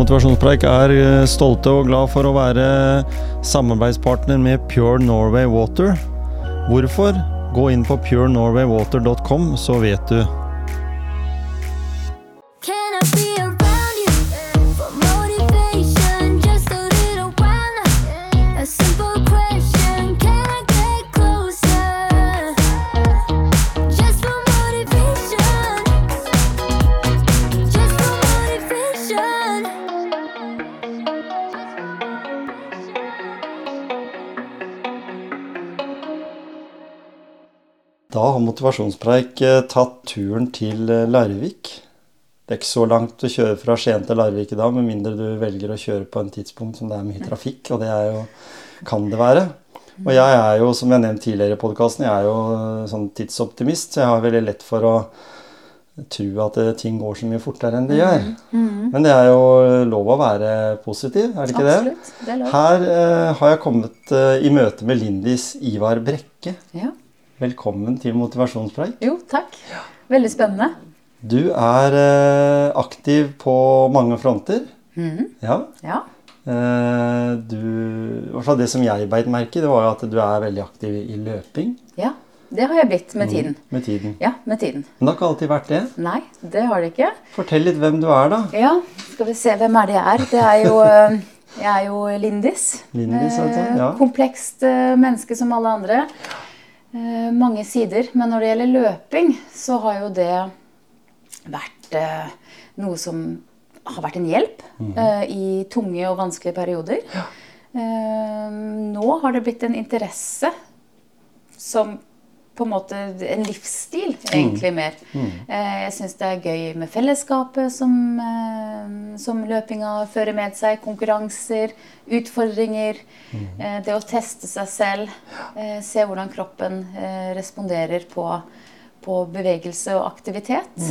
Motivasjonspreik er eh, stolte og glad for å være samarbeidspartner med Pure Norway Water. Hvorfor? Gå inn på purenorwaywater.com, så vet du. Motivasjonspreik eh, tatt turen til eh, Larvik. Det er ikke så langt å kjøre fra Skien til Larvik i dag, med mindre du velger å kjøre på en tidspunkt som det er mye trafikk, og det er jo, kan det være. Og jeg er jo, som jeg nevnte tidligere i podkasten, jeg er jo eh, sånn tidsoptimist, så jeg har veldig lett for å tro at ting går så mye fortere enn det gjør. Men det er jo lov å være positiv, er det ikke det? Absolutt. Det er lov. Her eh, har jeg kommet eh, i møte med Lindis Ivar Brekke. Ja. Velkommen til Motivasjonspreik. Jo, takk. Veldig spennende. Du er eh, aktiv på mange fronter. Ja. Ja. Eh, du, det som jeg beit merke, det var at du er veldig aktiv i løping ja. Det har jeg blitt med tiden. med tiden. Ja, med tiden. Men det har ikke alltid vært det. Nei, det har det ikke. Fortell litt hvem du er, da. Ja, skal vi se hvem er det jeg er. Det er jo eh, Jeg er jo Lindis. Lindis, altså, ja. Komplekst menneske som alle andre. Eh, mange sider. Men når det gjelder løping, så har jo det vært eh, noe som har vært en hjelp eh, i tunge og vanskelige perioder. Eh, nå har det blitt en interesse som på en måte en livsstil, egentlig mer. Mm. jeg syns det er gøy med fellesskapet som, eh, som løpinga fører med seg. Konkurranser, utfordringer. Mm. det å teste seg selv. Eh, se hvordan kroppen eh, responderer på, på bevegelse og aktivitet.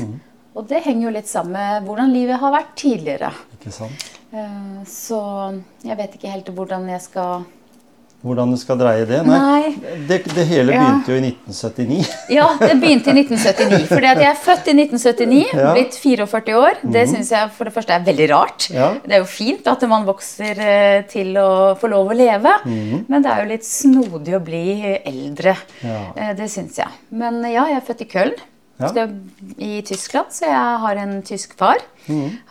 Og det henger jo litt sammen med hvordan livet har vært tidligere. Ikke sant? Eh, så jeg vet ikke helt hvordan jeg skal Hvordan du skal dreie det? Nei. Det, det hele Ja. begynte jo i 1979. Ja, det begynte i 1979. Fordi at jeg er født i 1979, Ja. blitt 44 år. Det syns jeg for det første er veldig rart. Ja. Det er jo fint at man vokser eh, til å få lov å leve, men det er jo litt snodig å bli eldre. Ja. Eh, Det syns jeg. Men ja, jeg er født i Köln. Ja. I Tyskland, så jeg har en tysk far.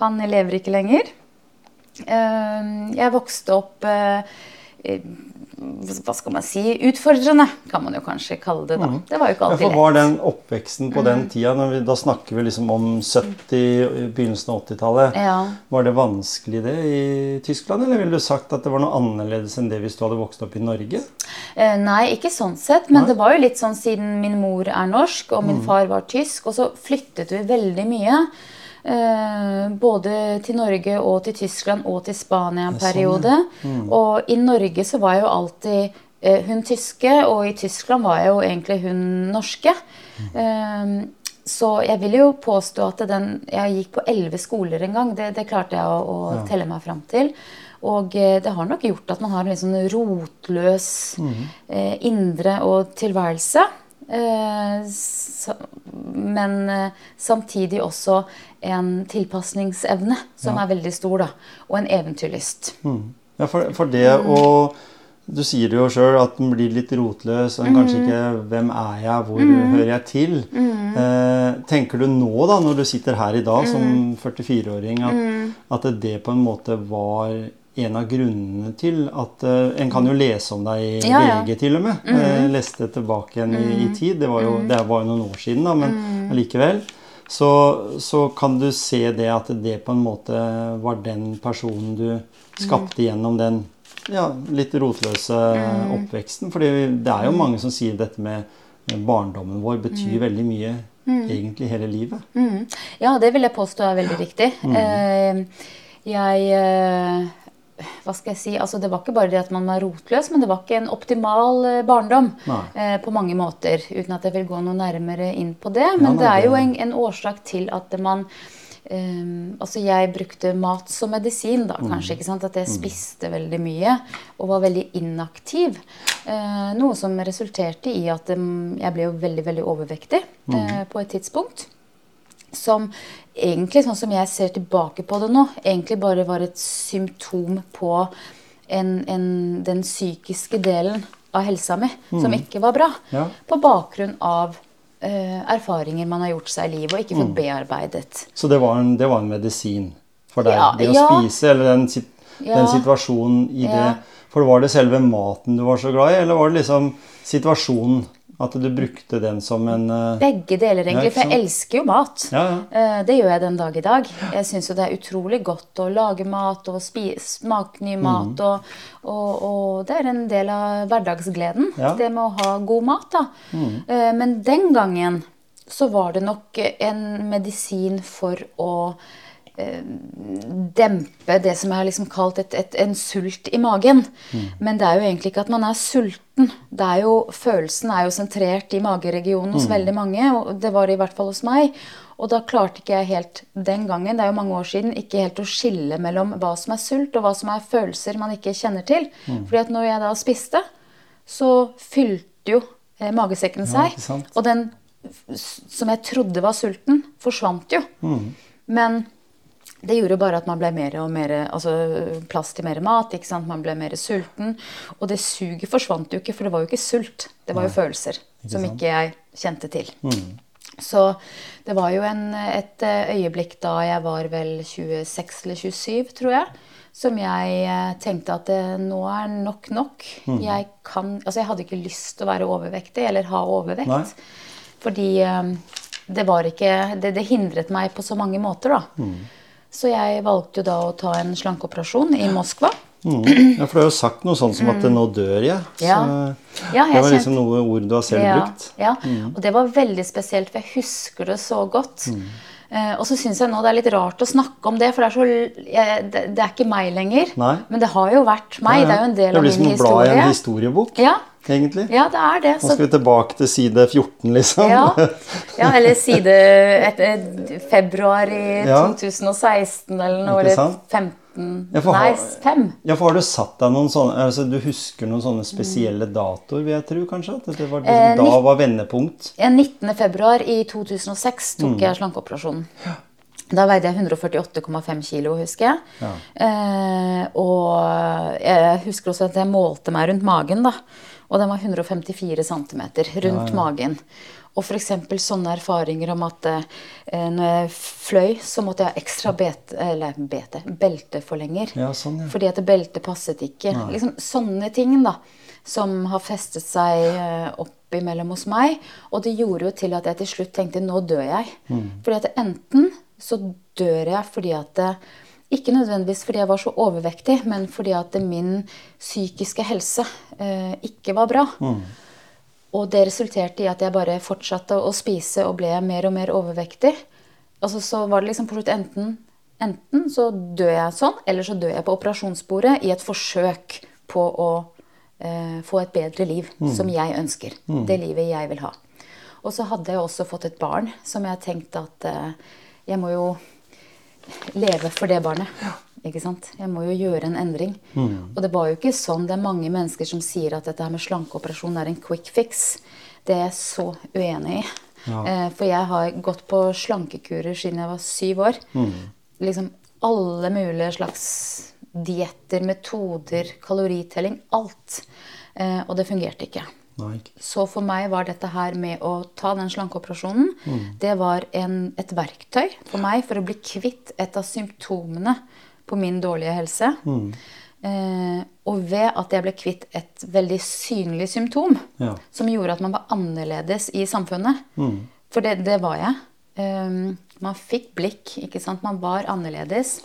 Han lever ikke lenger. Eh, Jeg vokste opp hva skal man si utfordrende, kan man jo kanskje kalle det. da. Det var jo ikke alltid alltid Ja, var den oppveksten på den tida, når vi, da snakker vi liksom om 70, begynnelsen av 80-tallet, Ja. var det vanskelig det i Tyskland, eller ville du sagt at det var noe annerledes enn det hvis du hadde vokst opp i Norge? Eh, nei, ikke sånn sett, men Nei. det var jo litt sånn siden min mor er norsk og min far var tysk, og så flyttet vi veldig mye. Eh, både til Norge og til Tyskland og til Spania en periode. sånn, periode. Og i Norge så var jeg jo alltid eh, hun tyske, og i Tyskland var jeg jo egentlig hun norske. Eh, så jeg vil jo påstå at den Jeg gikk på elleve skoler en gang. Det, det klarte jeg å, å telle meg fram til. Og det har nok gjort at man har en litt sånn rotløs eh, indre og tilværelse. Eh, så, men eh, samtidig også en tilpasningsevne som Ja. er veldig stor. da, Og en eventyrlyst. Ja, for, for det å Du sier det jo sjøl at den blir litt rotløs. og mm. Kanskje ikke 'Hvem er jeg? Hvor hører jeg til?' Eh, tenker du nå, da, når du sitter her i dag som 44-åring, at, at det på en måte var en av grunnene til at eh, En kan jo lese om deg i Ja. VG, til og med. Eh, leste tilbake igjen i, i tid. Det var jo det var noen år siden, da, men allikevel. Så, så kan du se det at det på en måte var den personen du skapte gjennom den ja, litt rotløse oppveksten. For det er jo mange som sier dette med barndommen vår betyr veldig mye egentlig hele livet. Mm. Ja, det vil jeg påstå er veldig riktig. Eh, jeg Hva skal jeg si? Altså, det var ikke bare det at man var rotløs, men det var ikke en optimal eh, barndom eh, på mange måter. Uten at jeg vil gå noe nærmere inn på det. Men nei, det er jo en, en årsak til at man eh, altså jeg brukte mat som medisin, da, kanskje. ikke sant? At jeg spiste veldig mye og var veldig inaktiv. Eh, noe som resulterte i at em, jeg ble jo veldig veldig overvektig eh, på et tidspunkt. Som egentlig, sånn som jeg ser tilbake på det nå, egentlig bare var et symptom på en, en, den psykiske delen av helsa mi som ikke var bra. Ja. På bakgrunn av uh, erfaringer man har gjort seg i livet og ikke fått bearbeidet. Så det var en, det var en medisin for deg? Ja, det å ja. spise, eller den, den situasjonen i det For var det selve maten du var så glad i, eller var det liksom situasjonen? At du brukte den som en uh, Begge deler, egentlig. For jeg elsker jo mat. Ja, ja. Uh, Det gjør jeg den dag i dag. Jeg syns jo det er utrolig godt å lage mat og smake ny Mm. mat. Og, og, og det er en del av hverdagsgleden, Ja. Mm. det med å ha god mat. da. Eh, Men den gangen så var det nok en medisin for å dempe det som jeg har liksom kalt et, et, en sult i magen. Men det er jo egentlig ikke at man er sulten. Det er jo, følelsen er jo sentrert i mageregionen hos veldig mange, og det var det i hvert fall hos meg. Og da klarte ikke jeg helt den gangen, det er jo mange år siden, ikke helt å skille mellom hva som er sult, og hva som er følelser man ikke kjenner til. Fordi at når jeg da spiste, så fylte jo eh, magesekken seg. Ja, og den som jeg trodde var sulten, forsvant jo. Mm. Men det gjorde bare at man ble mer og mer, altså plass til mer mat. ikke sant? Man ble mer sulten. Og det suget forsvant jo ikke, for det var jo ikke sult. Det var jo følelser som ikke jeg kjente til. Så det var jo en, et eh, øyeblikk da jeg var vel 26 eller 27, tror jeg, som jeg eh, tenkte at det, nå er nok nok. Jeg kan Altså, jeg hadde ikke lyst til å være overvektig eller ha overvekt. Nei. Fordi eh, det var ikke det, det hindret meg på så mange måter, da. Så jeg valgte jo da å ta en slankeoperasjon i Moskva. Mm. Ja, for du har jo sagt noe sånt som at 'nå dør jeg'. Mm. Ja. Ja, jeg det var liksom noe ord du har selv ja, brukt. Ja, og det var veldig spesielt, for jeg husker det så godt. Mm. Eh, og så syns jeg nå det er litt rart å snakke om det, for det er, så, det er ikke meg lenger. Nei. Men det har jo vært meg. Nei, ja. Det er jo en del av min historie. Det blir som å bla i en historiebok. Ja. Egentlig. Ja, det er det. Så... Nå skal vi tilbake til side 14, liksom. Ja, ja eller side et, et, februar i ja. 2016 eller noe. Eller 15 13 ja, Nei, 5. Ja, for har du satt deg noen sånne altså, Du husker noen sånne spesielle mm. datoer, vil jeg tro, kanskje? At det var det eh, 19, da var vendepunkt? 19.2. i 2006 tok mm. jeg slankeoperasjonen. Da veide jeg 148,5 kilo, husker jeg. Ja. Eh, og jeg husker også at jeg målte meg rundt magen, da. Og den var 154 cm rundt ja, magen. Og f.eks. sånne erfaringer om at eh, når jeg fløy, så måtte jeg ha ekstra bete, eller bete, belteforlenger. Ja, sånn, ja. Fordi at beltet passet ikke. Liksom Sånne ting da, som har festet seg eh, opp imellom hos meg. Og det gjorde jo til at jeg til slutt tenkte nå dør jeg. Fordi at enten så dør jeg fordi at det, Ikke nødvendigvis fordi jeg var så overvektig, men fordi at min psykiske helse eh, ikke var bra. Og det resulterte i at jeg bare fortsatte å spise og ble mer og mer overvektig. Altså så var det liksom på slutt enten, enten så dør jeg sånn, eller så dør jeg på operasjonsbordet i et forsøk på å eh, få et bedre liv som jeg ønsker. Det livet jeg vil ha. Og så hadde jeg også fått et barn som jeg tenkte at eh, jeg må jo leve for det barnet. Ikke sant? Jeg må jo gjøre en endring. Og det var jo ikke sånn. Det er mange mennesker som sier at dette her med slankeoperasjon er en quick fix. Det er jeg så uenig i. Ja. Eh, For jeg har gått på slankekurer siden jeg var syv år. Liksom alle mulige slags dietter, metoder, kaloritelling. Alt. Eh, Og det fungerte ikke. Nei. Så for meg var dette her med å ta den slankeoperasjonen, det var en, et verktøy for meg for å bli kvitt et av symptomene på min dårlige helse. Eh, og ved at jeg ble kvitt et veldig synlig symptom, Ja. som gjorde at man var annerledes i samfunnet. For det, det var jeg. Eh, man fikk blikk, ikke sant. Man var annerledes.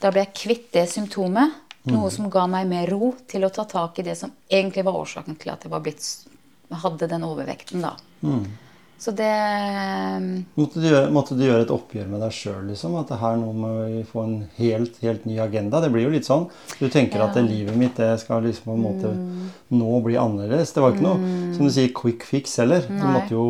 Da ble jeg kvitt det symptomet. Noe som ga meg mer ro til å ta tak i det som egentlig var årsaken til at jeg var blitt, hadde den overvekten. da. Så det Måtte du, gjøre, måtte du gjøre et oppgjør med deg sjøl, liksom? At det her nå må vi få en helt, helt ny agenda? Det blir jo litt sånn. Du tenker at det livet mitt det skal liksom på en måte nå bli annerledes. Det var ikke noe, som du sier, quick fix heller. Du måtte jo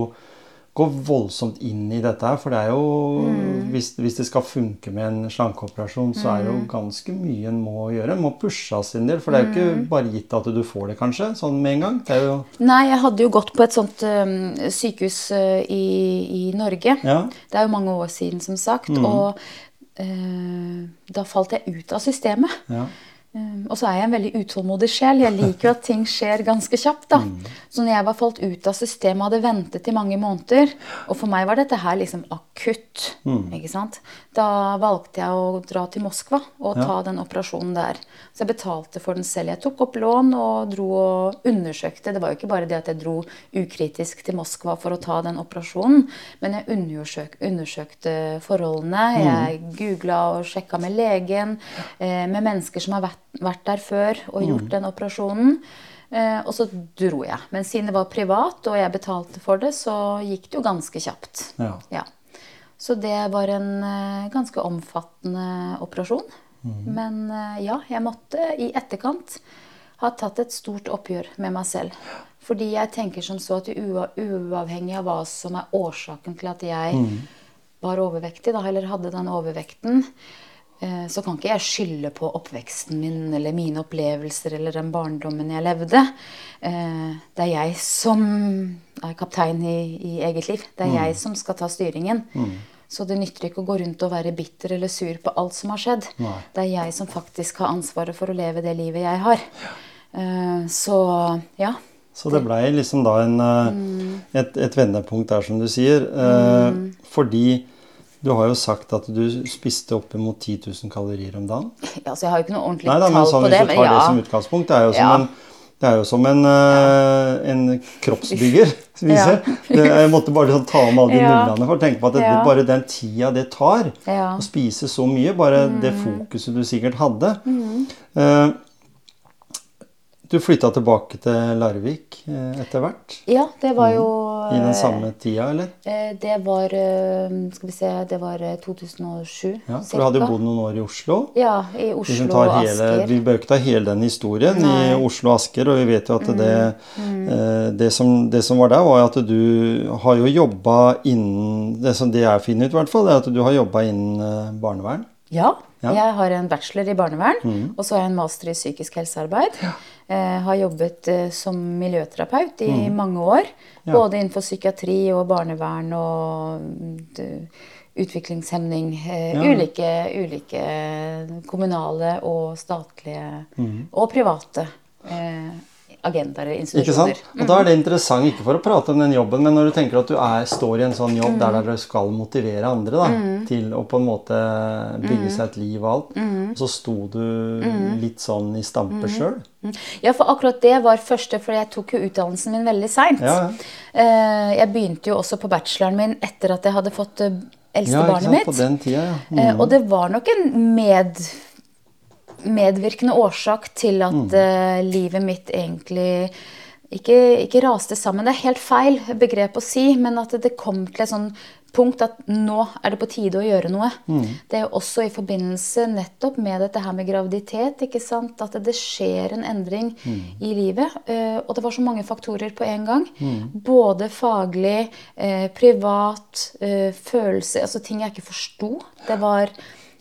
gå voldsomt inn i dette her. For det er jo Mm. hvis, hvis det skal funke med en slankeoperasjon, så er det jo ganske mye en må gjøre. En må pushes en del. For det er jo Mm. ikke bare gitt at du får det, kanskje, sånn med en gang. Nei, jeg hadde jo gått på et sånt um, sykehus uh, i, i Norge. Ja. Det er jo mange år siden, som sagt. Og uh, da falt jeg ut av systemet. ja. Um, og så er jeg en veldig utålmodig sjel. Jeg liker jo at ting skjer ganske kjapt. da. Så når jeg var falt ut av systemet og hadde ventet i mange måneder Og for meg var dette her liksom akutt. ikke sant? Da valgte jeg å dra til Moskva og ta den operasjonen der. Så jeg betalte for den selv. Jeg tok opp lån og dro og undersøkte. Det var jo ikke bare det at jeg dro ukritisk til Moskva for å ta den operasjonen, men jeg undersøk, undersøkte forholdene. Jeg googla og sjekka med legen, eh, med mennesker som har vært, vært der før og gjort den operasjonen. Eh, og så dro jeg. Men siden det var privat og jeg betalte for det, så gikk det jo ganske kjapt. Ja. Ja. Så det var en eh, ganske omfattende operasjon. Men eh, ja, jeg måtte i etterkant ha tatt et stort oppgjør med meg selv. Fordi jeg tenker som så at ua uavhengig av hva som er årsaken til at jeg var overvektig, da, eller hadde den overvekten, så kan ikke jeg skylde på oppveksten min eller mine opplevelser eller den barndommen jeg levde. Eh, Det er jeg som er kaptein i, i eget liv. Det er jeg som skal ta styringen. Så det nytter ikke å gå rundt og være bitter eller sur på alt som har skjedd. Nei. Det er jeg som faktisk har ansvaret for å leve det livet jeg har. Eh, Så ja. Så det blei liksom da en, eh, Mm. et, et vendepunkt der, som du sier. eh, Fordi du har jo sagt at du spiste oppimot 10 000 kalorier om dagen. ja så jeg har jo ikke noe ordentlig Nei da, tall sånn, på hvis det. du Men tar det som utgangspunkt, det er jo som Ja. en det er jo som en, eh, en kroppsbygger. Det, jeg måtte bare ta om alle de Ja. nullene for å tenke på at det, Ja. bare den tida det tar Ja. å spise så mye, bare det fokuset du sikkert hadde Eh, Du flytta tilbake til Larvik eh, etter hvert? Ja, det var jo I den eh, samme tida, eller? eh, Det var Skal vi se Det var eh, 2007, Ja, for du hadde jo bodd noen år i Oslo. Ja, i Oslo og hele, Asker. vi bør ikke ta hele den historien Nei. i Oslo og Asker, og vi vet jo at det, mm. det, som, det som var der, var at du har jo jobba innen Det som det jeg finner ut, i hvert fall, er at du har jobba innen barnevern. Ja, Ja. Mm. jeg har en bachelor i barnevern, og så har jeg en master i psykisk helsearbeid. Eh, har jobbet eh, som miljøterapeut i mange år. Mm. Ja. Både innenfor psykiatri og barnevern og mm, utviklingshemning. Eh, Ja. ulike, ulike kommunale og statlige Mm. og private eh, eller institusjoner. Ikke sant? Og Da er det interessant, ikke for å prate om den jobben, men når du tenker at du er, står i en sånn jobb der Mm. dere skal motivere andre da, til å på en måte bygge seg et liv og alt, Mm. så sto du litt sånn i stampe sjøl. Ja, for akkurat det var første, for jeg tok jo utdannelsen min veldig seint. Ja, ja. Eh, Jeg begynte jo også på bacheloren min etter at jeg hadde fått eh, eldste Ja, barnet mitt. På den tida, ja. Mm. Eh, Og det var nok en med, medvirkende årsak til at eh, livet mitt egentlig ikke, ikke raste sammen. Det er helt feil begrep å si, men at det kom til et sånn punkt at nå er det på tide å gjøre noe. Mm. Det er jo også i forbindelse nettopp med dette her med graviditet, ikke sant? at det skjer en endring Mm. i livet. eh, Og det var så mange faktorer på en gang. Mm. Både faglig, eh, privat, følelse Altså ting jeg ikke forsto. Det var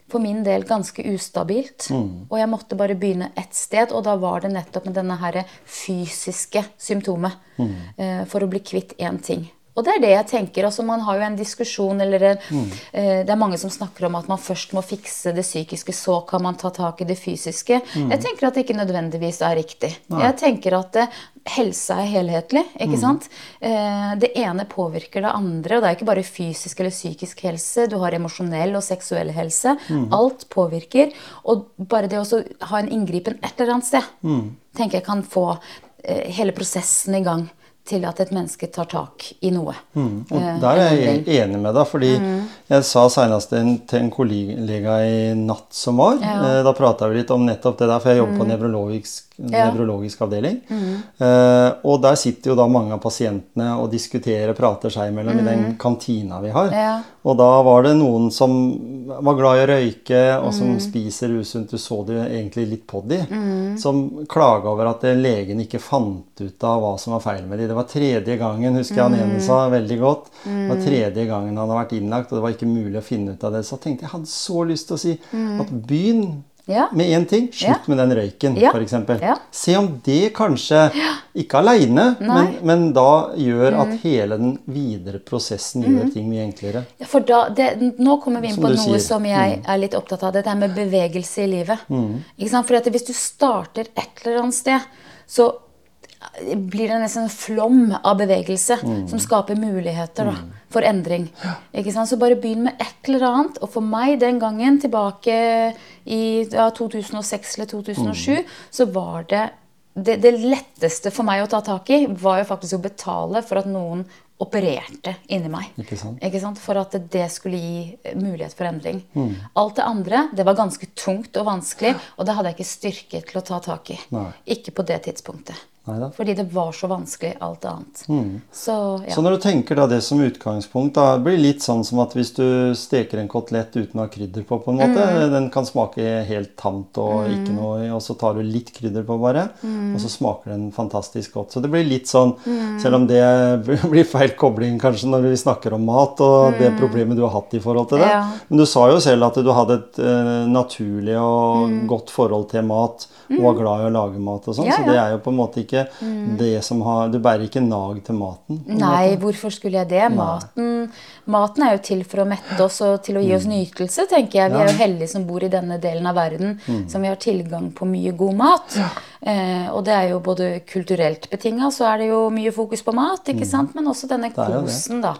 for min del ganske ustabilt. Og jeg måtte bare begynne ett sted, og da var det nettopp med denne her fysiske symptomet. eh, For å bli kvitt én ting. Og det er det jeg tenker. altså Man har jo en diskusjon eller en, eh, Det er mange som snakker om at man først må fikse det psykiske, så kan man ta tak i det fysiske. Jeg tenker at det ikke nødvendigvis er riktig. Jeg tenker at eh, helse er helhetlig. ikke sant? Eh, det ene påvirker det andre. Og det er ikke bare fysisk eller psykisk helse. Du har emosjonell og seksuell helse. Alt påvirker. Og bare det å ha en inngripen et eller annet sted tenker jeg kan få eh, hele prosessen i gang til at et menneske tar tak i noe. Og Eh, der er jeg enig med deg, fordi jeg sa senest til en kollega i natt som var. Ja. Eh, Da prata vi litt om nettopp det der, for jeg jobber på nevrologisk Ja. nevrologisk avdeling. Eh, og der sitter jo da mange av pasientene og diskuterer, prater seg imellom i den kantina vi har. Ja. Og da var det noen som var glad i å røyke, og som spiser usunt. Du så det egentlig litt på de. Som klaga over at legen ikke fant ut av hva som var feil med de. Det var tredje gangen, husker jeg han ene sa veldig godt. Det var tredje gangen han hadde vært innlagt, og det var ikke mulig å finne ut av det. Så jeg tenkte jeg hadde så lyst til å si at begynn Ja. med én ting. Slutt med den røyken, Ja. f.eks. Ja. Se om det kanskje, ikke aleine, men, men da gjør at hele den videre prosessen gjør ting mye enklere. Ja, For da, det, nå kommer vi inn Som på noe sier. Mm. som jeg er litt opptatt av. Dette med bevegelse i livet. Ikke sant? For at hvis du starter et eller annet sted, så blir det nesten en flom av bevegelse Mm. som skaper muligheter da, for endring. Ikke sant? Så bare begynn med et eller annet. Og for meg den gangen, tilbake i ja, 2006 eller 2007, Mm. så var det, det Det letteste for meg å ta tak i, var jo faktisk å betale for at noen opererte inni meg. Ikke sant? Ikke sant? For at det skulle gi mulighet for endring. Mm. Alt det andre det var ganske tungt og vanskelig, og det hadde jeg ikke styrke til å ta tak i. Nei. Ikke på det tidspunktet. Neida. Fordi det var så vanskelig, alt annet. Så ja. Så når du tenker da det som utgangspunkt, da blir det litt sånn som at hvis du steker en kotelett uten å ha krydder på, på en måte, Mm. den kan smake helt tamt og ikke noe og så tar du litt krydder på bare, Mm. og så smaker den fantastisk godt. Så det blir litt sånn, selv om det blir feil kobling kanskje når vi snakker om mat og det problemet du har hatt i forhold til det. Mm. Ja. Men du sa jo selv at du hadde et uh, naturlig og Mm. godt forhold til mat, og var glad i å lage mat og sånn, Ja, så. Mm. det er jo på en måte ikke det som har Du bærer ikke nag til maten. Nei, måte. hvorfor skulle jeg det? Maten, maten er jo til for å mette oss og til å gi oss Mm. nytelse, tenker jeg. Vi er jo heldige som bor i denne delen av verden Mm. som vi har tilgang på mye god mat. Eh, og det er jo både kulturelt betinga, så er det jo mye fokus på mat, ikke sant? Men også denne Mm. kosen, da.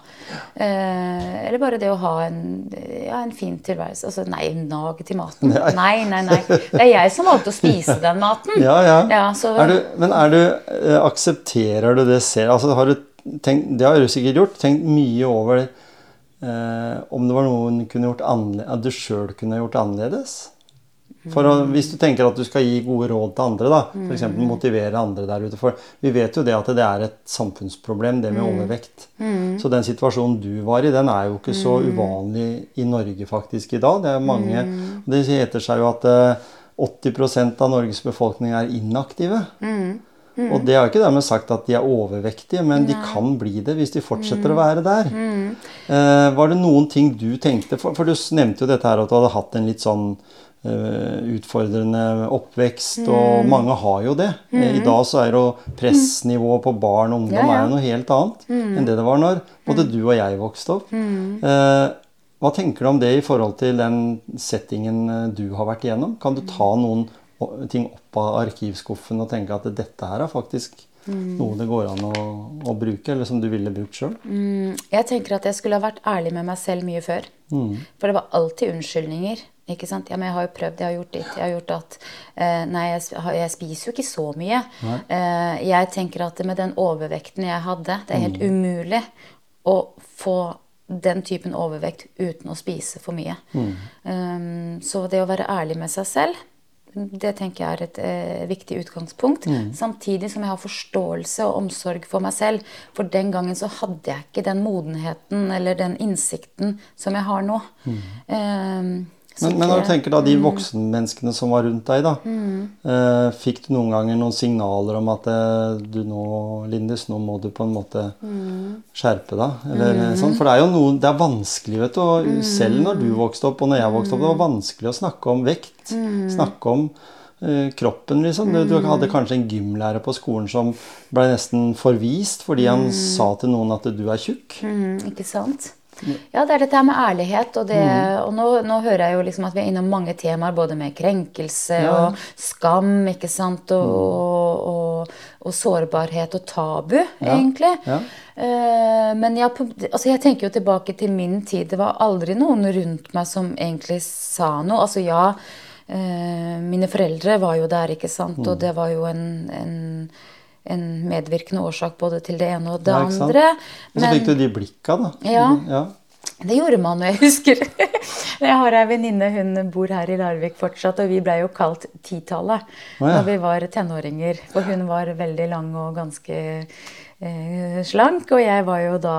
Eh, eller bare det å ha en, ja, en fin tilværelse. Altså nei, nag til maten. Nei, nei, nei. Det er jeg som valgte å spise den maten. Ja, ja. Ja, så- er du, men er du, eh, aksepterer du det selv? Altså, har du tenkt, det har du sikkert gjort. Tenkt mye over eh, om det var noe du kunne gjort at du sjøl kunne gjort annerledes? For å, Hvis du tenker at du skal gi gode råd til andre, da, f.eks. motivere andre der ute For vi vet jo det at det er et samfunnsproblem, det med overvekt. Så den situasjonen du var i, den er jo ikke så uvanlig i Norge faktisk i dag. Det er mange, det heter seg jo at eh, 80% av Norges befolkning er inaktive. Og det har ikke dermed sagt at de er overvektige, men de kan bli det hvis de fortsetter å være der. Eh, var det noen ting du tenkte? For, for du nevnte jo dette her at du hadde hatt en litt sånn uh, utfordrende oppvekst, og mange har jo det. Eh, I dag så er jo pressnivået på barn og ungdom Ja, ja. er jo noe helt annet enn det det var når både du og jeg vokste opp. Eh, hva tenker du om det i forhold til den settingen eh, du har vært igjennom? Kan du ta noen ting opp av arkivskuffen og tenke at dette her er faktisk noe det går an å, å bruke, eller som du ville brukt sjøl? Jeg tenker at jeg skulle ha vært ærlig med meg selv mye før. For det var alltid unnskyldninger. Ikke sant? Ja, men jeg har jo prøvd, jeg har gjort ditt, jeg har gjort at eh, Nei, jeg, jeg spiser jo ikke så mye. Eh, jeg tenker at med den overvekten jeg hadde, det er helt umulig å få den typen overvekt uten å spise for mye. Um, så det å være ærlig med seg selv, det tenker jeg er et eh, viktig utgangspunkt. Samtidig som jeg har forståelse og omsorg for meg selv. For den gangen så hadde jeg ikke den modenheten eller den innsikten som jeg har nå. Mm. så Men, men når du tenker da de voksenmenneskene som var rundt deg, da. Eh, fikk du noen ganger noen signaler om at eh, du nå, Lindis, nå må du på en måte skjerpe deg? Eller, mm. sånn? For det er jo noe, det er vanskelig, vet du. Og selv når du vokste opp, og når jeg vokste opp, det var vanskelig å snakke om vekt. Snakke om eh, kroppen, liksom. Du, du hadde kanskje en gymlærer på skolen som ble nesten forvist fordi han sa til noen at du er tjukk. Mm, ikke sant? Ja, det er dette her med ærlighet. Og, det, og nå, nå hører jeg jo liksom at vi er innom mange temaer, både med krenkelse og skam, ikke sant, og, og, og sårbarhet og tabu, egentlig. Ja. Eh, men jeg, altså jeg tenker jo tilbake til min tid. Det var aldri noen rundt meg som egentlig sa noe. Altså ja, eh, mine foreldre var jo der, ikke sant, og det var jo en, en en medvirkende årsak både til det ene og det Ja, andre. Og så fikk du de blikka, da. Ja. ja. Det gjorde man, og jeg husker Jeg har ei venninne, hun bor her i Larvik fortsatt, og vi blei jo kalt Titallet oh, ja. da vi var tenåringer. For hun var veldig lang og ganske eh, slank, og jeg var jo da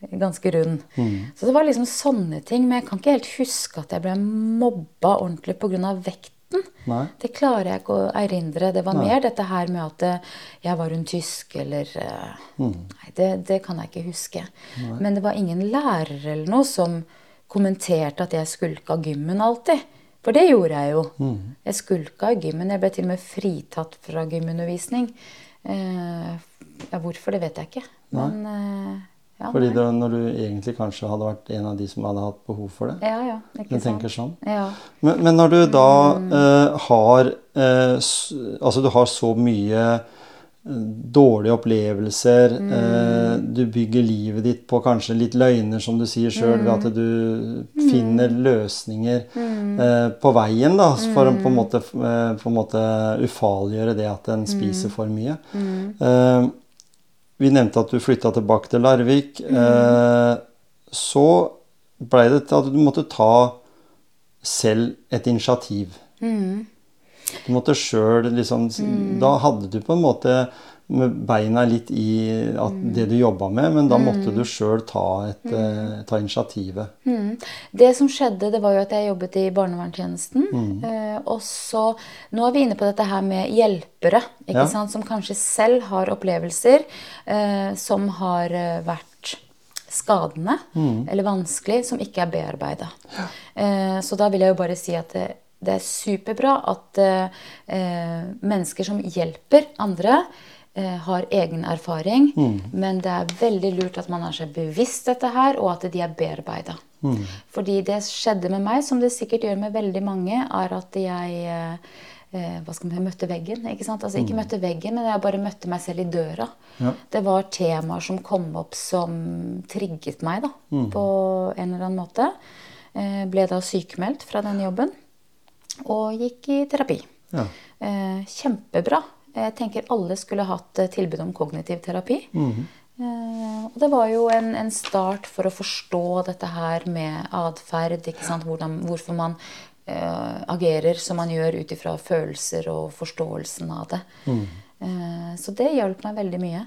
ganske rund. Så det var liksom sånne ting. Men jeg kan ikke helt huske at jeg ble mobba ordentlig pga. Vekten. Nei. Det klarer jeg ikke å erindre. Det var mer dette her med at eh, jeg var hun tysk, eller mm. Nei, det, det kan jeg ikke huske. Men det var ingen lærer eller noe som kommenterte at jeg skulka gymmen alltid. For det gjorde jeg jo. Jeg skulka i gymmen. Jeg ble til og med fritatt fra gymundervisning. Eh, ja, hvorfor, det vet jeg ikke. Men eh, ja, Fordi det, når du egentlig kanskje hadde vært en av de som hadde hatt behov for det. Ja, ja. Ikke sant? tenker sånn. Ja. Men, men når du da Mm. eh, har eh, Altså du har så mye eh, dårlige opplevelser. Mm. eh, du bygger livet ditt på kanskje litt løgner, som du sier sjøl, ved at du Mm. finner løsninger eh, på veien da, for å på en Mm. måte, eh, på en måte ufarliggjøre det at en spiser for mye. Mm. Vi nevnte at du flytta tilbake til Larvik. Eh, så blei det til at du måtte ta selv et initiativ. Mm. Du måtte sjøl liksom Da hadde du på en måte med beina litt i at det du jobba med, men da måtte du sjøl ta, et, eh, ta initiativet. Mm. Det som skjedde, det var jo at jeg jobbet i barnevernstjenesten. Mm. Eh, og så Nå er vi inne på dette her med hjelpere, ikke Ja. sant, som kanskje selv har opplevelser eh, som har vært skadende Mm. eller vanskelig, som ikke er bearbeida. Eh, så da vil jeg jo bare si at det, det er superbra at eh, mennesker som hjelper andre, har egen erfaring. Men det er veldig lurt at man er seg bevisst dette her, og at de er bearbeida. Fordi det skjedde med meg, som det sikkert gjør med veldig mange, er at jeg eh, eh, hva skal man si, møtte veggen. ikke sant? Altså Ikke møtte veggen, men jeg bare møtte meg selv i døra. Ja. Det var temaer som kom opp som trigget meg da, på en eller annen måte. Eh, ble da sykemeldt fra den jobben og gikk i terapi. Ja. Eh, kjempebra. Jeg tenker alle skulle hatt eh, tilbud om kognitiv terapi. Eh, og det var jo en, en start for å forstå dette her med atferd. hvorfor man uh, agerer som man gjør ut ifra følelser og forståelsen av det. Eh, så det hjalp meg veldig mye.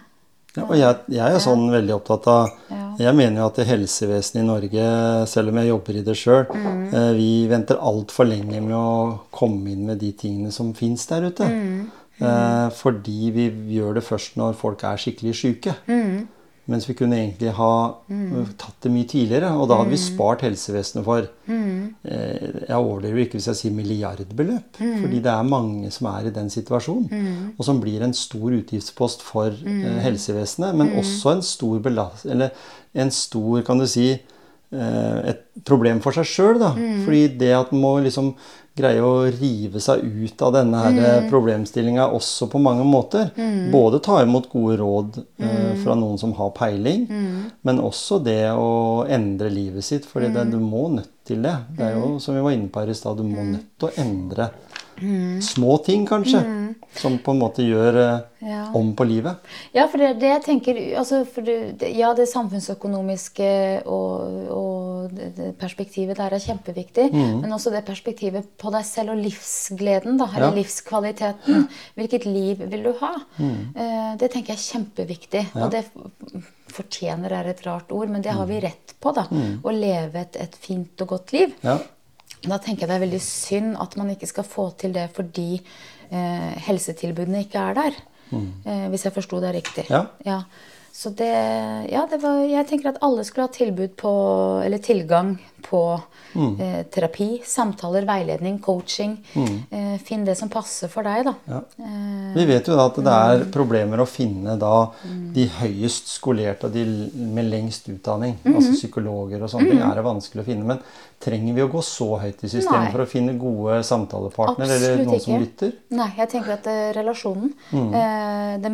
Ja, og jeg, jeg er sånn veldig opptatt av Jeg mener jo at det helsevesenet i Norge, selv om jeg jobber i det sjøl, Mm. vi venter altfor lenge med å komme inn med de tingene som fins der ute. Mm. Eh, fordi vi gjør det først når folk er skikkelig syke. Mm. Mens vi kunne egentlig ha mm. tatt det mye tidligere. Og da hadde vi Mm. spart helsevesenet for eh, Jeg overdriver ikke hvis jeg sier milliardbeløp. Mm. Fordi det er mange som er i den situasjonen. Og som blir en stor utgiftspost for Mm. eh, helsevesenet. Men også en stor belast... Eller en stor, kan du si eh, et problem for seg sjøl. Mm. Fordi det at man må liksom greie å rive seg ut av denne her Mm. problemstillinga også på mange måter. Både ta imot gode råd Mm. eh, fra noen som har peiling, men også det å endre livet sitt. For Mm. du må nødt til det. Det er jo som vi var inne på her i stad, du må Mm. nødt til å endre små ting, kanskje. Som på en måte gjør eh, Ja. om på livet. Ja, for det det jeg tenker altså, for det, Ja, det samfunnsøkonomiske og, og det, perspektivet der er kjempeviktig. Men også det perspektivet på deg selv og livsgleden, da, eller Ja. livskvaliteten. Hvilket liv vil du ha? Eh, det tenker jeg er kjempeviktig. Ja. Og det fortjener er et rart ord, men det har vi rett på. da, Å leve et, et fint og godt liv. Ja. Da tenker jeg det er veldig synd at man ikke skal få til det fordi eh, helsetilbudene ikke er der. Eh, hvis jeg forsto det riktig. Ja. Så det Ja, det var Jeg tenker at alle skulle ha tilbud på Eller tilgang på eh, terapi, samtaler, veiledning, coaching. Eh, finn det som passer for deg, da. Ja. Eh, Vi vet jo da at det er problemer å finne da de høyest skolerte og de med lengst utdanning. Altså psykologer og sånne ting er det vanskelig å finne. Men trenger vi å gå så høyt i systemet Nei. for å finne gode samtalepartnere eller Absolutt ikke. som lytter? Nei, jeg tenker at eh, relasjonen, eh, det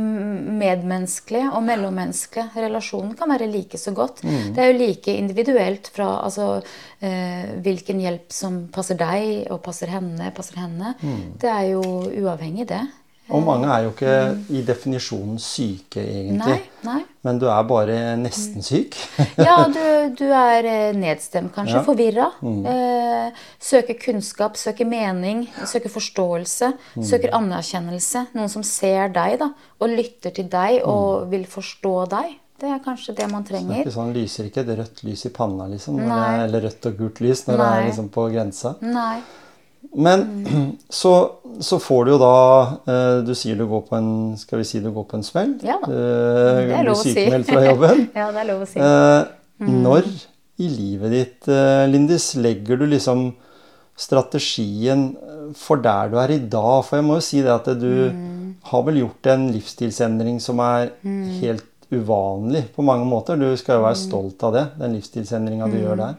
medmenneskelige og mellommenneskelige relasjonen kan være like så godt. Det er jo like individuelt fra altså, hvilken hjelp som passer deg og passer henne, passer henne. Det er jo uavhengig, det. Og mange er jo ikke i definisjonen syke, egentlig. Nei, nei. men du er bare nesten syk. Ja, du, du er eh, nedstemt, kanskje. Ja. Forvirra. Eh, søker kunnskap, søker mening, søker forståelse. Søker anerkjennelse. Noen som ser deg da, og lytter til deg og vil forstå deg. Det er kanskje det man Det er trenger. ikke sånn, lyser ikke et rødt lys i panna, liksom. Det er, eller rødt og gult lys når det er liksom på grensa. Nei. Men så, så får du jo da eh, Du sier du går på en Skal vi si du går på en smell? Ja. Du Det er lov å si. sykemeldt fra jobben. Ja, det er lov å si. Eh, Mm. Når i livet ditt, eh, Lindis, legger du liksom strategien eh, for der du er i dag? For jeg må jo si det at du Mm. har vel gjort en livsstilsendring som er helt uvanlig på mange måter. Du skal jo være Mm. stolt av det, den livsstilsendringa du gjør der.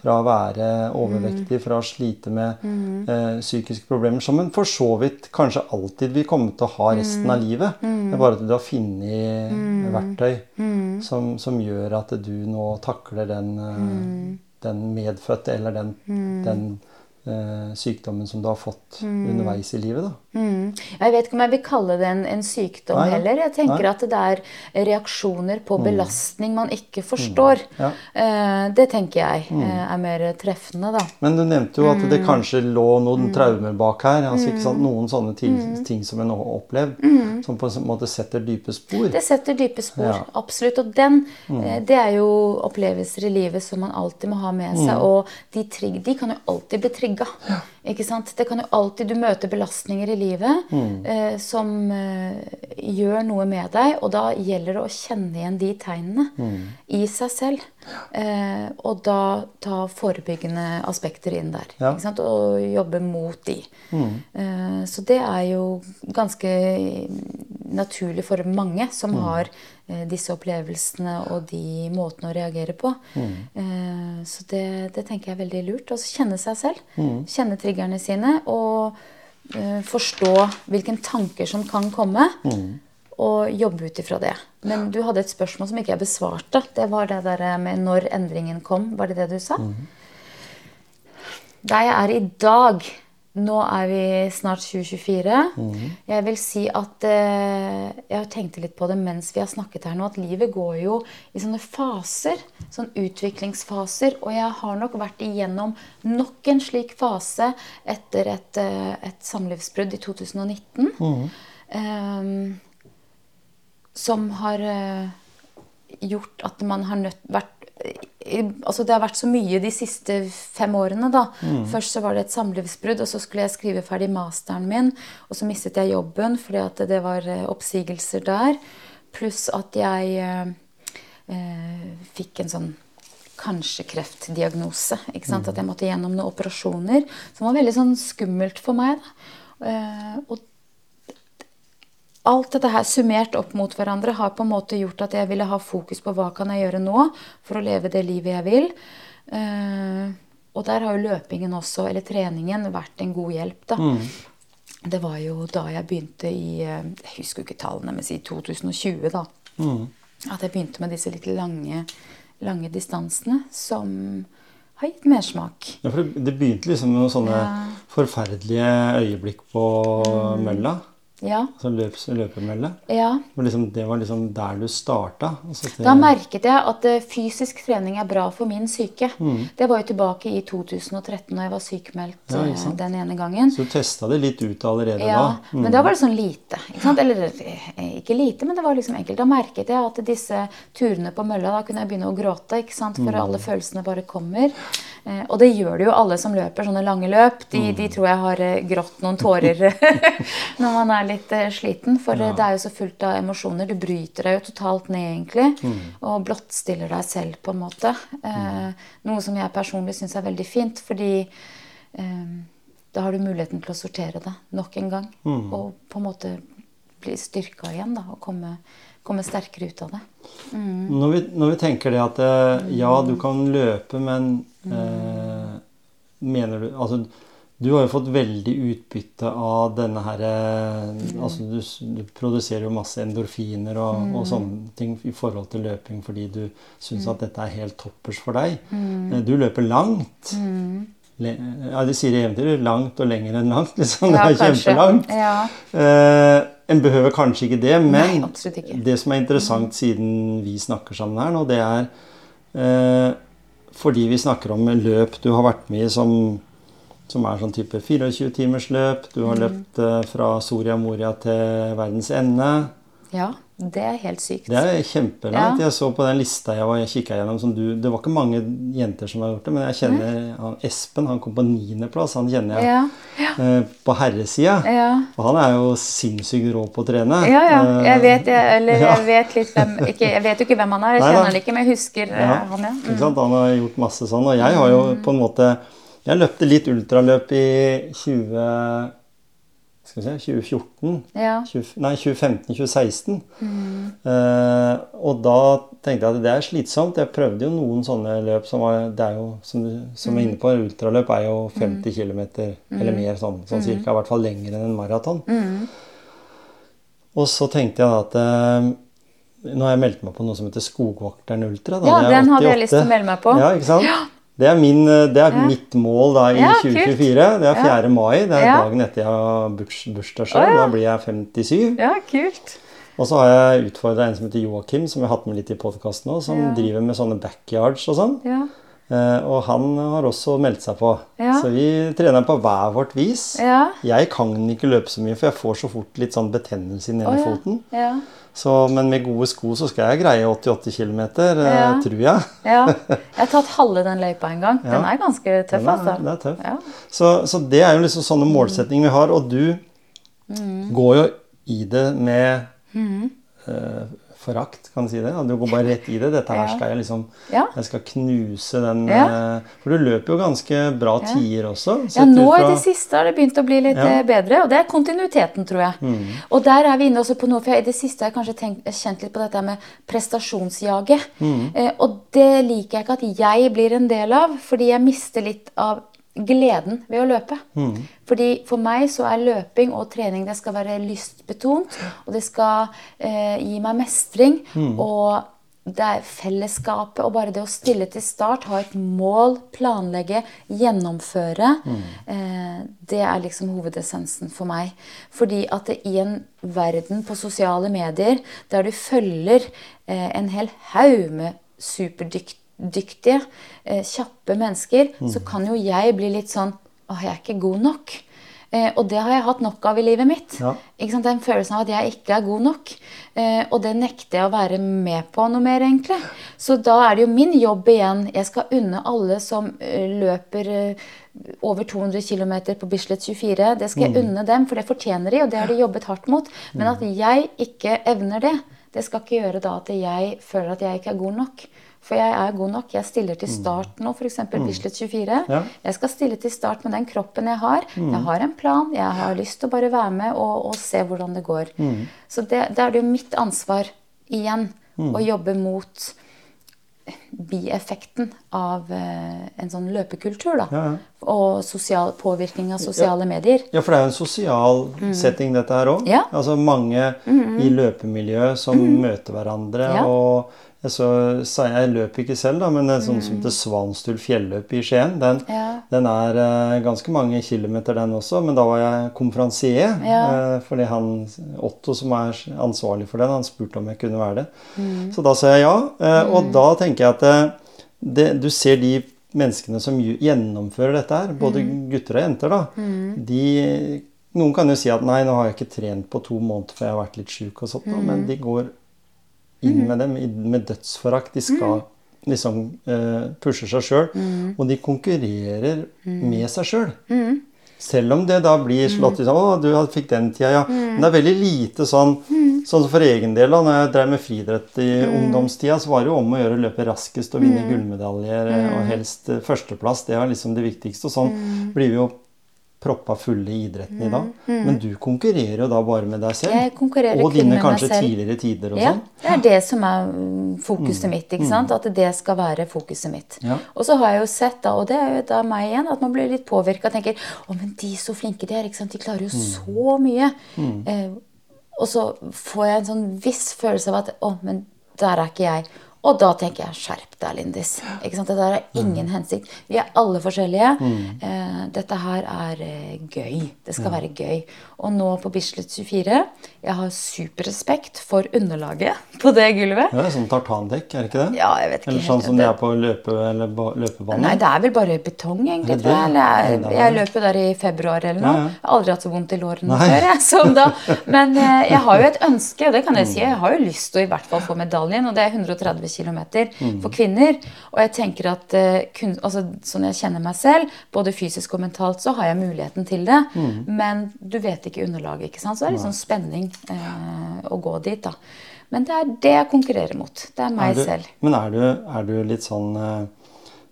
Fra å være overvektig, fra å slite med Mm. eh, psykiske problemer, som en for så vidt kanskje alltid vil komme til å ha resten Mm. av livet. Det er bare at du har funnet verktøy som, som gjør at du nå takler den, eh, den medfødte eller den, den sykdommen som du har fått underveis i livet. Da. Mm. Jeg vet ikke om jeg vil kalle det en, en sykdom Nei, heller. Jeg tenker Nei. at det er reaksjoner på belastning man ikke forstår. Ja. Eh, det tenker jeg eh, er mer treffende, da. Men du nevnte jo at Mm. det kanskje lå noen traumer bak her. altså sant? Noen sånne ting, Mm. ting som en har opplevd, som på en måte setter dype spor. Det setter dype spor, Ja. absolutt. Og den, eh, det er jo opplevelser i livet som man alltid må ha med seg. Og de, trigg, de kan jo alltid bli trigga. Ikke sant? Det kan jo alltid, Du møter belastninger i livet eh, som eh, gjør noe med deg, og da gjelder det å kjenne igjen de tegnene i seg selv. Eh, og da ta forebyggende aspekter inn der. Ja. Ikke sant? Og jobbe mot de. Eh, så det er jo ganske naturlig for mange som har eh, disse opplevelsene og de måtene å reagere på. Eh, så det, det tenker jeg er veldig lurt. Altså kjenne seg selv. Kjenne triggerne sine og eh, forstå hvilke tanker som kan komme. Og jobbe ut ifra det. Men du hadde et spørsmål som ikke jeg besvarte. Det var det der med når endringen kom. Var det det du sa? Der jeg er i dag Nå er vi snart 2024. Jeg vil si at eh, Jeg tenkte litt på det mens vi har snakket her nå, at livet går jo i sånne faser. Sånn utviklingsfaser. Og jeg har nok vært igjennom nok en slik fase etter et, eh, et samlivsbrudd i 2019. Ehm, som har eh, gjort at man har nødt vært Altså Det har vært så mye de siste fem årene. da. Først så var det et samlivsbrudd, og så skulle jeg skrive ferdig masteren min. Og så mistet jeg jobben fordi at det var eh, oppsigelser der. Pluss at jeg eh, eh, fikk en sånn kanskje kreftdiagnose. ikke sant? At jeg måtte gjennom noen operasjoner. Som var veldig sånn skummelt for meg. da. Eh, og alt dette her summert opp mot hverandre har på en måte gjort at jeg ville ha fokus på hva kan jeg gjøre nå for å leve det livet jeg vil. Eh, og der har jo løpingen også, eller treningen, vært en god hjelp. da. Det var jo da jeg begynte i eh, Jeg husker jo ikke tallene, men si 2020, da. At jeg begynte med disse litt lange, lange distansene som har gitt mersmak. Ja, for det, begynte liksom med noen sånne Ja. Mm. forferdelige øyeblikk på mølla. Ja. Altså løp, løpemølle. ja. Liksom, det var liksom der du starta. Altså til... Da merket jeg at eh, fysisk trening er bra for min syke. Det var jo tilbake i 2013 når jeg var sykemeldt Mm. Ja, eh, den ene gangen. Så du testa det litt ut allerede Ja, da? Mm. men da var det sånn lite. Ikke? Eller eh, ikke lite, men det var liksom enkelt. Da merket jeg at disse turene på mølla, da kunne jeg begynne å gråte. For Mm. alle følelsene bare kommer. Eh, og det gjør det jo alle som løper sånne lange løp. De, Mm. de tror jeg har eh, grått noen tårer når man er litt eh, sliten. For ja. det er jo så fullt av emosjoner. Du bryter deg jo totalt ned, egentlig. Mm. Og blottstiller deg selv, på en måte. Eh, noe som jeg personlig syns er veldig fint, fordi eh, da har du muligheten til å sortere det nok en gang. Mm. Og på en måte bli styrka igjen da, og komme, komme sterkere ut av det. Når, vi, når vi tenker det at ja, du kan løpe, men eh, mener du Altså, du har jo fått veldig utbytte av denne her mm. Altså, du, du produserer jo masse endorfiner og, og sånne ting i forhold til løping fordi du syns at dette er helt toppers for deg. Eh, Du løper langt. Le, ja, De sier i eventyret langt og lenger enn langt. liksom. Det er kjempelangt. Ja. Eh, En behøver kanskje ikke det, men Nei, ikke. det som er interessant siden vi snakker sammen her nå, det er eh, fordi vi snakker om løp du har vært med i som, som er sånn type 24-timersløp. Du har Mm. løpt eh, fra Soria Moria til verdens ende. Ja, det er helt sykt. Det er kjempelangt. Ja. Jeg så på den lista jeg var jeg kikket gjennom som du Det var ikke mange jenter som har gjort det, men jeg kjenner han, Espen. Han kom på niendeplass. Han kjenner jeg Ja, eh, på herresida. ja. Og han er jo sinnssykt rå på å trene. Ja, ja. Eh, Jeg vet, jeg, eller ja. jeg vet litt hvem ikke, Jeg vet jo ikke hvem han er, jeg kjenner han ikke, men jeg husker eh, Ja, han, ja. sant? Han har gjort masse sånn. Og jeg har jo Mm. på en måte Jeg løpte litt ultraløp i 20... Skal vi se 2014. Ja. 20, nei, 2015-2016. Mm. Eh, og da tenkte jeg at det er slitsomt. Jeg prøvde jo noen sånne løp som var Det er jo, som du som Mm. er inne på, ultraløp er jo 50 km eller mer, sånn, Mm. sånn cirka. I hvert fall lenger enn en maraton. Og så tenkte jeg at eh, nå har jeg meldt meg på noe som heter Skogvokteren Ultra. Da. Ja, den hadde jeg lyst til å melde meg på. Ja, ikke sant? Det er, min, eh, det er mitt mål da i Ja, kult. 2024. Det er 4. mai. Det er Ja. dagen etter jeg har burs, bursdag sjøl. Oh, ja. Da blir jeg 57. ja, kult. Og så har jeg utfordra en som heter Joakim, som jeg har hatt med litt i podkasten nå, som Ja. driver med sånne backyards og sånn. Ja. Eh, og han har også meldt seg på. Ja. Så vi trener på hver vårt vis. Ja. Jeg kan ikke løpe så mye, for jeg får så fort litt sånn betennelse i Ja, ene ja. Så, men med gode sko så skal jeg greie 88 km, Ja. tror jeg. ja. Jeg har tatt halve den løypa en gang. Den Ja. er ganske tøff, er, altså. det er tøff. Ja. Så, så det er jo liksom sånne Mm. målsetninger vi har. Og du går jo i det med Mm. eh, forakt, kan du si det? Du går bare rett i det. Dette her skal jeg liksom Ja. Jeg skal knuse den Ja. eh, For du løper jo ganske bra tider også. Ja, nå i det siste har det begynt å bli litt Ja. Mm. eh, bedre, og det er kontinuiteten, tror jeg. Og der er vi inne også på noe, for jeg, i det siste har jeg kanskje tenkt, kjent litt på dette med prestasjonsjaget. Mm. Eh, og det liker jeg ikke at jeg blir en del av, fordi jeg mister litt av gleden ved å løpe. Mm. Fordi For meg så er løping og trening det skal være lystbetont, og det skal eh, gi meg mestring. Mm. og det er fellesskapet og bare det å stille til start, ha et mål, planlegge, gjennomføre, eh, det er liksom hovedessensen for meg. Fordi at det, i en verden på sosiale medier der du følger eh, en hel haug med superdyktige, eh, kjappe mennesker, så kan jo jeg bli litt sånn Å, jeg er ikke god nok. Eh, og det har jeg hatt nok av i livet mitt. Ja. Den følelsen av at jeg ikke er god nok. Eh, og det nekter jeg å være med på noe mer, egentlig. Så da er det jo min jobb igjen. Jeg skal unne alle som eh, løper eh, over 200 km på Bislett 24. Det skal jeg unne dem, for det fortjener de, og det har de jobbet hardt mot. Men at jeg ikke evner det, det skal ikke gjøre da at jeg føler at jeg ikke er god nok. For jeg er god nok. Jeg stiller til start nå, f.eks. Bislett 24. Ja. Jeg skal stille til start med den kroppen jeg har. Jeg har en plan. Jeg har lyst til å bare være med og, og se hvordan det går. Så det, er det jo mitt ansvar igjen å jobbe mot bieffekten av eh, en sånn løpekultur. da. Ja, ja. Og sosial påvirkning av sosiale medier. Ja, for det er jo en sosial setting, dette her òg. Mm. Altså mange i løpemiljøet som møter hverandre. Og så, sa jeg, løp ikke selv, da, men det er sånn som til Svanstul fjelløp i Skien. Den, Mm. Ja. den er uh, ganske mange kilometer, den også. Men da var jeg konferansier. Ja. Uh, fordi han, Otto, som er ansvarlig for den, han spurte om jeg kunne være det. Mm. Så da sa jeg ja. eh, Og da tenker jeg at det, du ser de menneskene som gjennomfører dette her, både gutter og jenter, da, de Noen kan jo si at nei, nå har jeg ikke trent på to måneder for jeg har vært litt sjuk, og sånt, da, men de går inn med dem med dødsforakt. De skal liksom uh, pushe seg sjøl, og de konkurrerer med seg sjøl. Selv om det da blir slått i sånn 'Å, du fikk den tida', ja. Men det er veldig lite sånn Sånn for egen del, da når jeg drev med friidrett i ungdomstida, så var det jo om å gjøre å løpe raskest og vinne gullmedaljer, mm. og helst eh, førsteplass. Det var liksom det viktigste. Og sånn blir vi jo proppa fulle i idretten i dag. Men du konkurrerer jo da bare med deg selv. Jeg konkurrerer og dine kanskje tidligere tider og Ja, sånn. det er det som er mm, fokuset mitt. ikke sant? At det skal være fokuset mitt. Ja. Og så har jeg jo sett, da, og det er jo da meg igjen, at man blir litt påvirka og tenker å, men de er så flinke de er. ikke sant? De klarer jo så mye. Eh, og så får jeg en sånn viss følelse av at å, men der er ikke jeg. Og da tenker jeg skjerp er Lindis. Ikke sant? Dette her har ingen hensikt. Vi er alle forskjellige. Eh, dette her er eh, gøy. Det skal være gøy. Og nå på Bislett 24 Jeg har superrespekt for underlaget på det gulvet. Ja, det er sånn tartandekk, er det ikke det? Ja, jeg vet ikke Eller sånn som det Det- er på løpe, eller ba- løpebane? Nei, det er vel bare betong, egentlig. Er det tror jeg. Eller jeg, jeg løper der i februar eller noe. Ja, ja. Jeg har aldri hatt så vondt i lårene før. Jeg, som da, men eh, jeg har jo et ønske, og det kan jeg si. Jeg har jo lyst til å i hvert fall få medaljen, og det er 130 km for kvinner. Og jeg tenker at eh, kun, altså, sånn jeg kjenner meg selv, både fysisk og mentalt, så har jeg muligheten til det. Men du vet ikke underlaget, ikke sant. Så det er litt sånn spenning eh, å gå dit, da. Men det er det jeg konkurrerer mot. Det er meg Er du, selv. Men er du, er du litt sånn eh,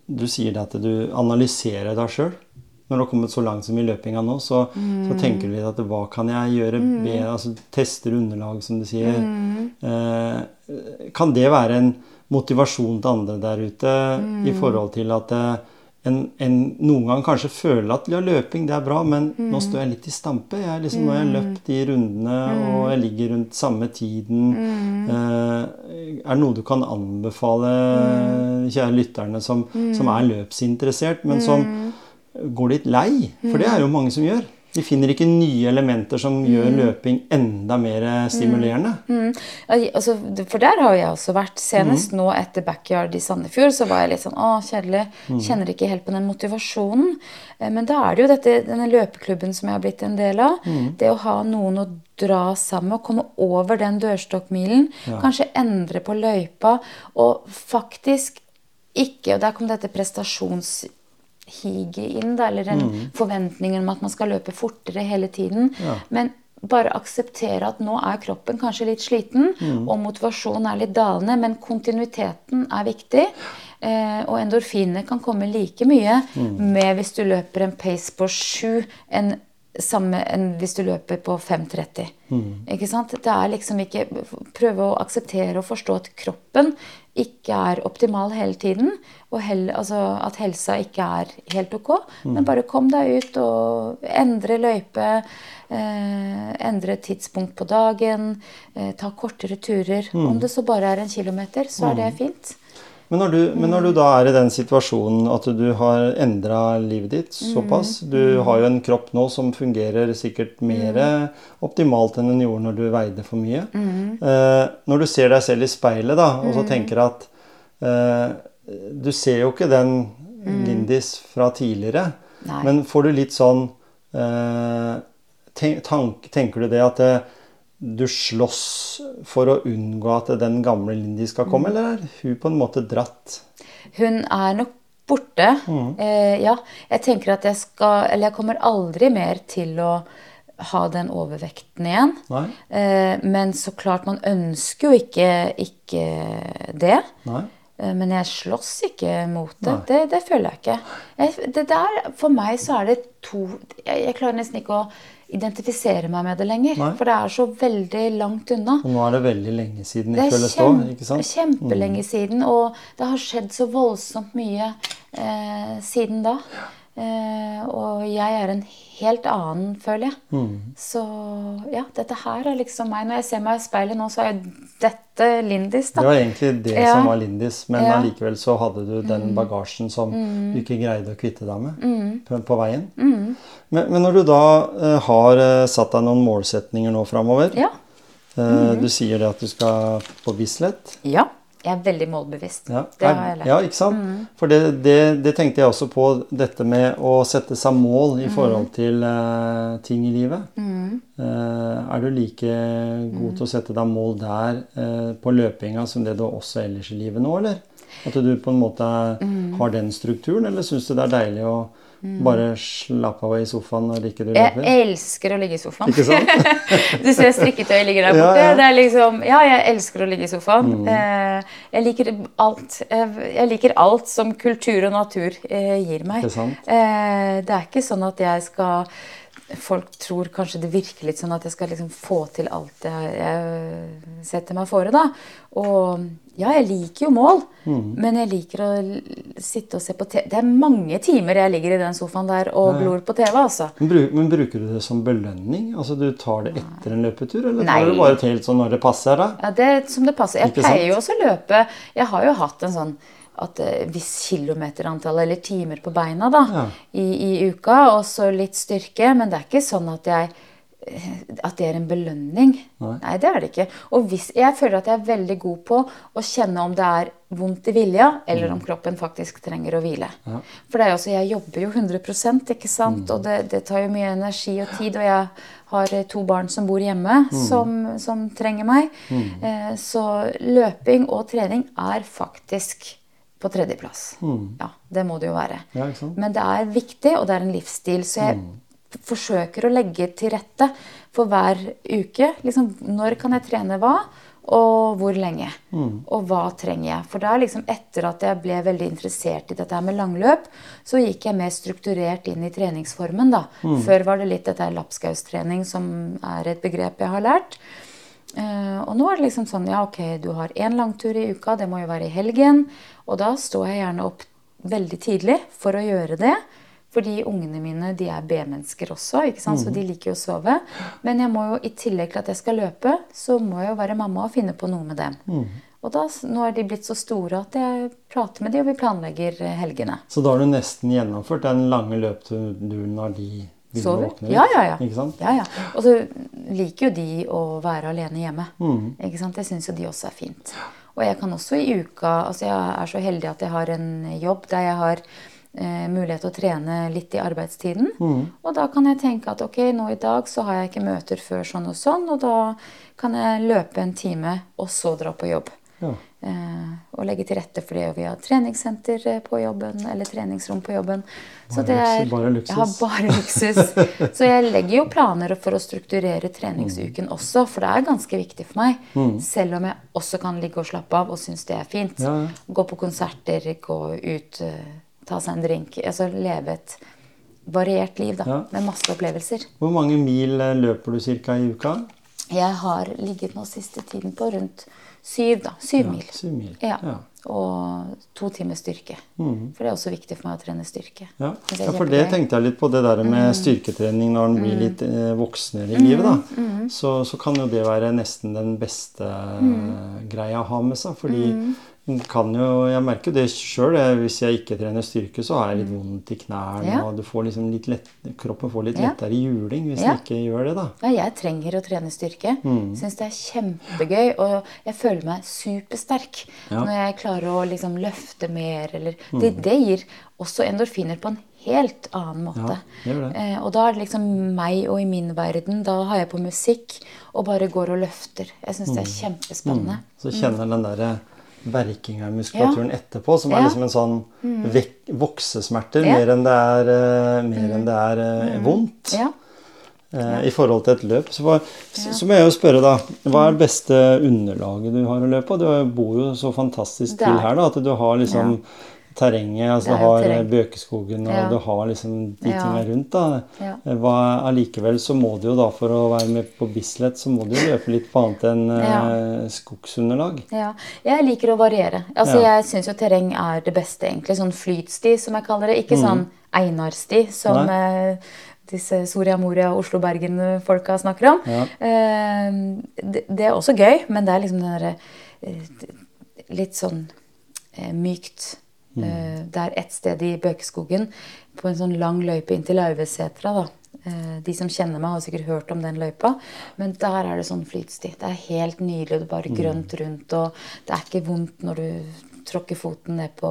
Du sier det at du analyserer deg sjøl. Når du har kommet så langt som i løpinga nå, så, så Mm. tenker du litt at hva kan jeg gjøre bedre? Altså tester underlag, som du sier. Mm. Eh, kan det være en motivasjon til andre der ute Mm. i forhold til at eh, en, en noen gang kanskje føler at ja, løping det er bra, men Mm. nå står jeg litt i stampe. Jeg, liksom, Nå har jeg løpt de rundene, Mm. og jeg ligger rundt samme tiden. Eh, er det noe du kan anbefale Mm. kjære lytterne som, som er løpsinteressert, men som går litt lei? For det er jo mange som gjør. De finner ikke nye elementer som gjør løping enda mer stimulerende. Mm. Ja, Altså, for der har jeg også vært. Senest nå etter backyard i Sandefjord så var jeg litt sånn Å, kjedelig. Kjenner ikke helt på den motivasjonen. Eh, Men da er det jo dette, denne løpeklubben som jeg har blitt en del av. Det å ha noen å dra sammen og komme over den dørstokkmilen. Kanskje endre på løypa. Og faktisk ikke Og der kom dette prestasjons higet inn, da, eller en forventning om at man skal løpe fortere hele tiden. Men bare akseptere at nå er kroppen kanskje litt sliten, og motivasjonen er litt dalende, men kontinuiteten er viktig. Eh, og endorfinene kan komme like mye med hvis du løper en pace på sju enn samme enn hvis du løper på 5.30. Ikke sant? Det er liksom ikke Prøve å akseptere og forstå at kroppen ikke er optimal hele tiden. Og hel, altså at helsa ikke er helt ok. Men bare kom deg ut og endre løype. Eh, endre tidspunkt på dagen. Eh, ta kortere turer. Om det så bare er en kilometer, så er det fint. Men når, du, men når du da er i den situasjonen at du har endra livet ditt såpass Du har jo en kropp nå som fungerer sikkert mer optimalt enn den gjorde når du veide for mye. Eh, når du ser deg selv i speilet da, og så tenker at eh, Du ser jo ikke den Lindis fra tidligere, men får du litt sånn eh, tenk, tank, Tenker du det at eh, du slåss for å unngå at den gamle Lindy skal komme, eller er hun på en måte dratt? Hun er nok borte. Eh, ja. Jeg tenker at jeg skal Eller jeg kommer aldri mer til å ha den overvekten igjen. Eh, men så klart, man ønsker jo ikke, ikke det. Nei? Eh, Men jeg slåss ikke mot det. Det, det føler jeg ikke. Jeg, det der, for meg så er det to jeg, jeg klarer nesten ikke å identifisere meg med det lenger. Nei. For det er så veldig langt unna. Og nå er det veldig lenge siden Det er føles da, kjempe, ikke sant? Mm. kjempelenge siden, og det har skjedd så voldsomt mye eh, siden da. Eh, og jeg er en helt annen, føler jeg. Mm. Så ja, dette her er liksom meg. Når jeg ser meg i speilet nå, så er dette Lindis, da. Det var egentlig det Ja. som var Lindis, men Ja. allikevel så hadde du den bagasjen som du ikke greide å kvitte deg med Mm. på, på veien. Men, men når du da eh, har eh, satt deg noen målsetninger nå framover Ja. eh, Du sier det at du skal på Bislett. ja. Jeg er veldig målbevisst. Ja, Det har jeg lært. Ja, ikke sant? For det, det, det tenkte jeg også på, dette med å sette seg mål i forhold til uh, ting i livet. Eh, er du like god til å sette deg mål der uh, på løpinga som det du også ellers i livet nå, eller? At du på en måte har den strukturen, eller syns du det er deilig å bare slapp av i sofaen når ikke du Jeg elsker å ligge i sofaen. Ikke sant? du ser strikketøyet ligger der borte. ja. ja. Det er liksom, ja, jeg elsker å ligge i sofaen. Eh, jeg liker alt. Eh, Jeg liker alt som kultur og natur eh, gir meg. Eh, det er ikke sånn at jeg skal Folk tror kanskje det virker litt sånn at jeg skal liksom få til alt jeg, jeg setter meg fore. da. Og Ja, jeg liker jo mål, Mm. men jeg liker å sitte og se på TV. Det er mange timer jeg ligger i den sofaen der og ja. glor på TV, altså. Men, bruk, men bruker du det som belønning? Altså du tar det etter en løpetur, eller Nei. tar du bare til sånn når det passer da? Ja, det er som det passer. Jeg Ikke pleier jo også å løpe Jeg har jo hatt en sånn at hvis viss kilometerantall eller timer på beina da, Ja. i, i uka, og så litt styrke. Men det er ikke sånn at jeg eh, at det er en belønning. Nei. det er det ikke. Og hvis, jeg føler at jeg er veldig god på å kjenne om det er vondt i vilja, eller om kroppen faktisk trenger å hvile. Mm. Ja. For det er også, jeg jobber jo 100 ikke sant? Mm. og det, det tar jo mye energi og tid. Og jeg har eh, to barn som bor hjemme, Mm. som, som trenger meg. Eh, så løping og trening er faktisk på tredjeplass. Ja, det må det jo være. Mm. Ja. Men det er viktig, og det er en livsstil. Så jeg Mm. Forsøker å legge til rette for hver uke. Liksom, når kan jeg trene hva, og hvor lenge? Mm. Og hva trenger jeg? For da liksom etter at jeg ble veldig interessert i dette her med langløp, så gikk jeg mer strukturert inn i treningsformen. da. Mm. Før var det litt dette lapskaustrening, som er et begrep jeg har lært. Uh, og nå er det liksom sånn, ja ok, du har én langtur i uka, det må jo være i helgen. Og da står jeg gjerne opp veldig tidlig for å gjøre det. Fordi ungene mine de er B-mennesker også, ikke sant? så de liker jo å sove. Men jeg må jo, i tillegg til at jeg skal løpe, så må jeg jo være mamma og finne på noe med dem. Og da, nå er de blitt så store at jeg prater med dem, og vi planlegger eh, helgene. Så da har du nesten gjennomført den lange løpeturen når de vil Sover? våkne litt? Ja, ja, ja. Ikke sant? ja, ja. Og så liker jo de å være alene hjemme. Mm. Ikke sant? Jeg syns jo de også er fint. Og jeg kan også i uka Altså jeg er så heldig at jeg har en jobb der jeg har eh, mulighet til å trene litt i arbeidstiden. Mm. Og da kan jeg tenke at ok, nå i dag så har jeg ikke møter før sånn og sånn, og da kan jeg løpe en time og så dra på jobb. Ja. Eh, og legge til rette for det. Og vi har treningssenter eh, på jobben, eller treningsrom på jobben. Så Bare det er, bare luksus. Jeg har bare luksus. Så jeg legger jo planer for å strukturere treningsuken også, for det er ganske viktig for meg. Selv om jeg også kan ligge og slappe av og synes det er fint. Ja, ja. Gå på konserter, gå ut, eh, ta seg en drink. Altså leve et variert liv, da. Ja. Med masse opplevelser. Hvor mange mil eh, løper du ca. i uka? Jeg har ligget nå siste tiden på rundt syv, da. Syv mil. Syv mil. Ja. Ja. Og to timers styrke. For det er også viktig for meg å trene styrke. Ja. Ja, for det tenkte jeg litt på, det der Mm. med styrketrening når en blir litt eh, voksnere i livet. da. Så, så kan jo det være nesten den beste eh, greia å ha med seg. Fordi kan jo, jeg merker det sjøl. Hvis jeg ikke trener styrke, så har jeg litt vondt i knærne. Ja. Og du får liksom lett, kroppen får litt lettere juling hvis Ja. du ikke gjør det. da. Ja, jeg trenger å trene styrke. Mm. Syns det er kjempegøy. Og jeg føler meg supersterk Ja. Mm. når jeg klarer å liksom løfte mer. Eller, det, det gir også endorfiner på en helt annen måte. Ja, det det. Eh, og da er det liksom meg og i min verden. Da har jeg på musikk og bare går og løfter. Jeg syns det er Mm. kjempespennende. Så kjenner den derre verkinga i muskulaturen etterpå, som er Ja. liksom en sånn vek voksesmerter, Ja. mer enn det er, eh, mer enn det er mm. vondt. Ja. eh, i forhold til et løp. Så, for, så, så må jeg jo spørre, da. Hva er det beste underlaget du har å løpe på? Du bor jo så fantastisk til er- her, da, at du har liksom terrenget, altså du har terreng. Bøkeskogen, og Ja. du har liksom de Ja. tinga rundt, da. Ja. Hva, allikevel så må du jo da, for å være med på Bislett, så må du jo løpe litt på annet enn eh, skogsunderlag. Ja, jeg liker å variere. Altså, Ja. Jeg syns jo terreng er det beste, egentlig. Sånn flytsti, som jeg kaller det. Ikke sånn Einarsti, som Mm. Nei. eh, disse Soria Moria og Oslo-Bergen-folka snakker om. Ja. Eh, det, det er også gøy, men det er liksom den derre Litt sånn mykt. Mm. Eh, det er ett sted i Bøkeskogen, på en sånn lang løype inn til Lauvesetra. da. Eh, de som kjenner meg, har sikkert hørt om den løypa. Men der er det sånn flytsti. Det er helt nydelig. Det er Mm. bare grønt rundt, og det er ikke vondt når du tråkker foten ned på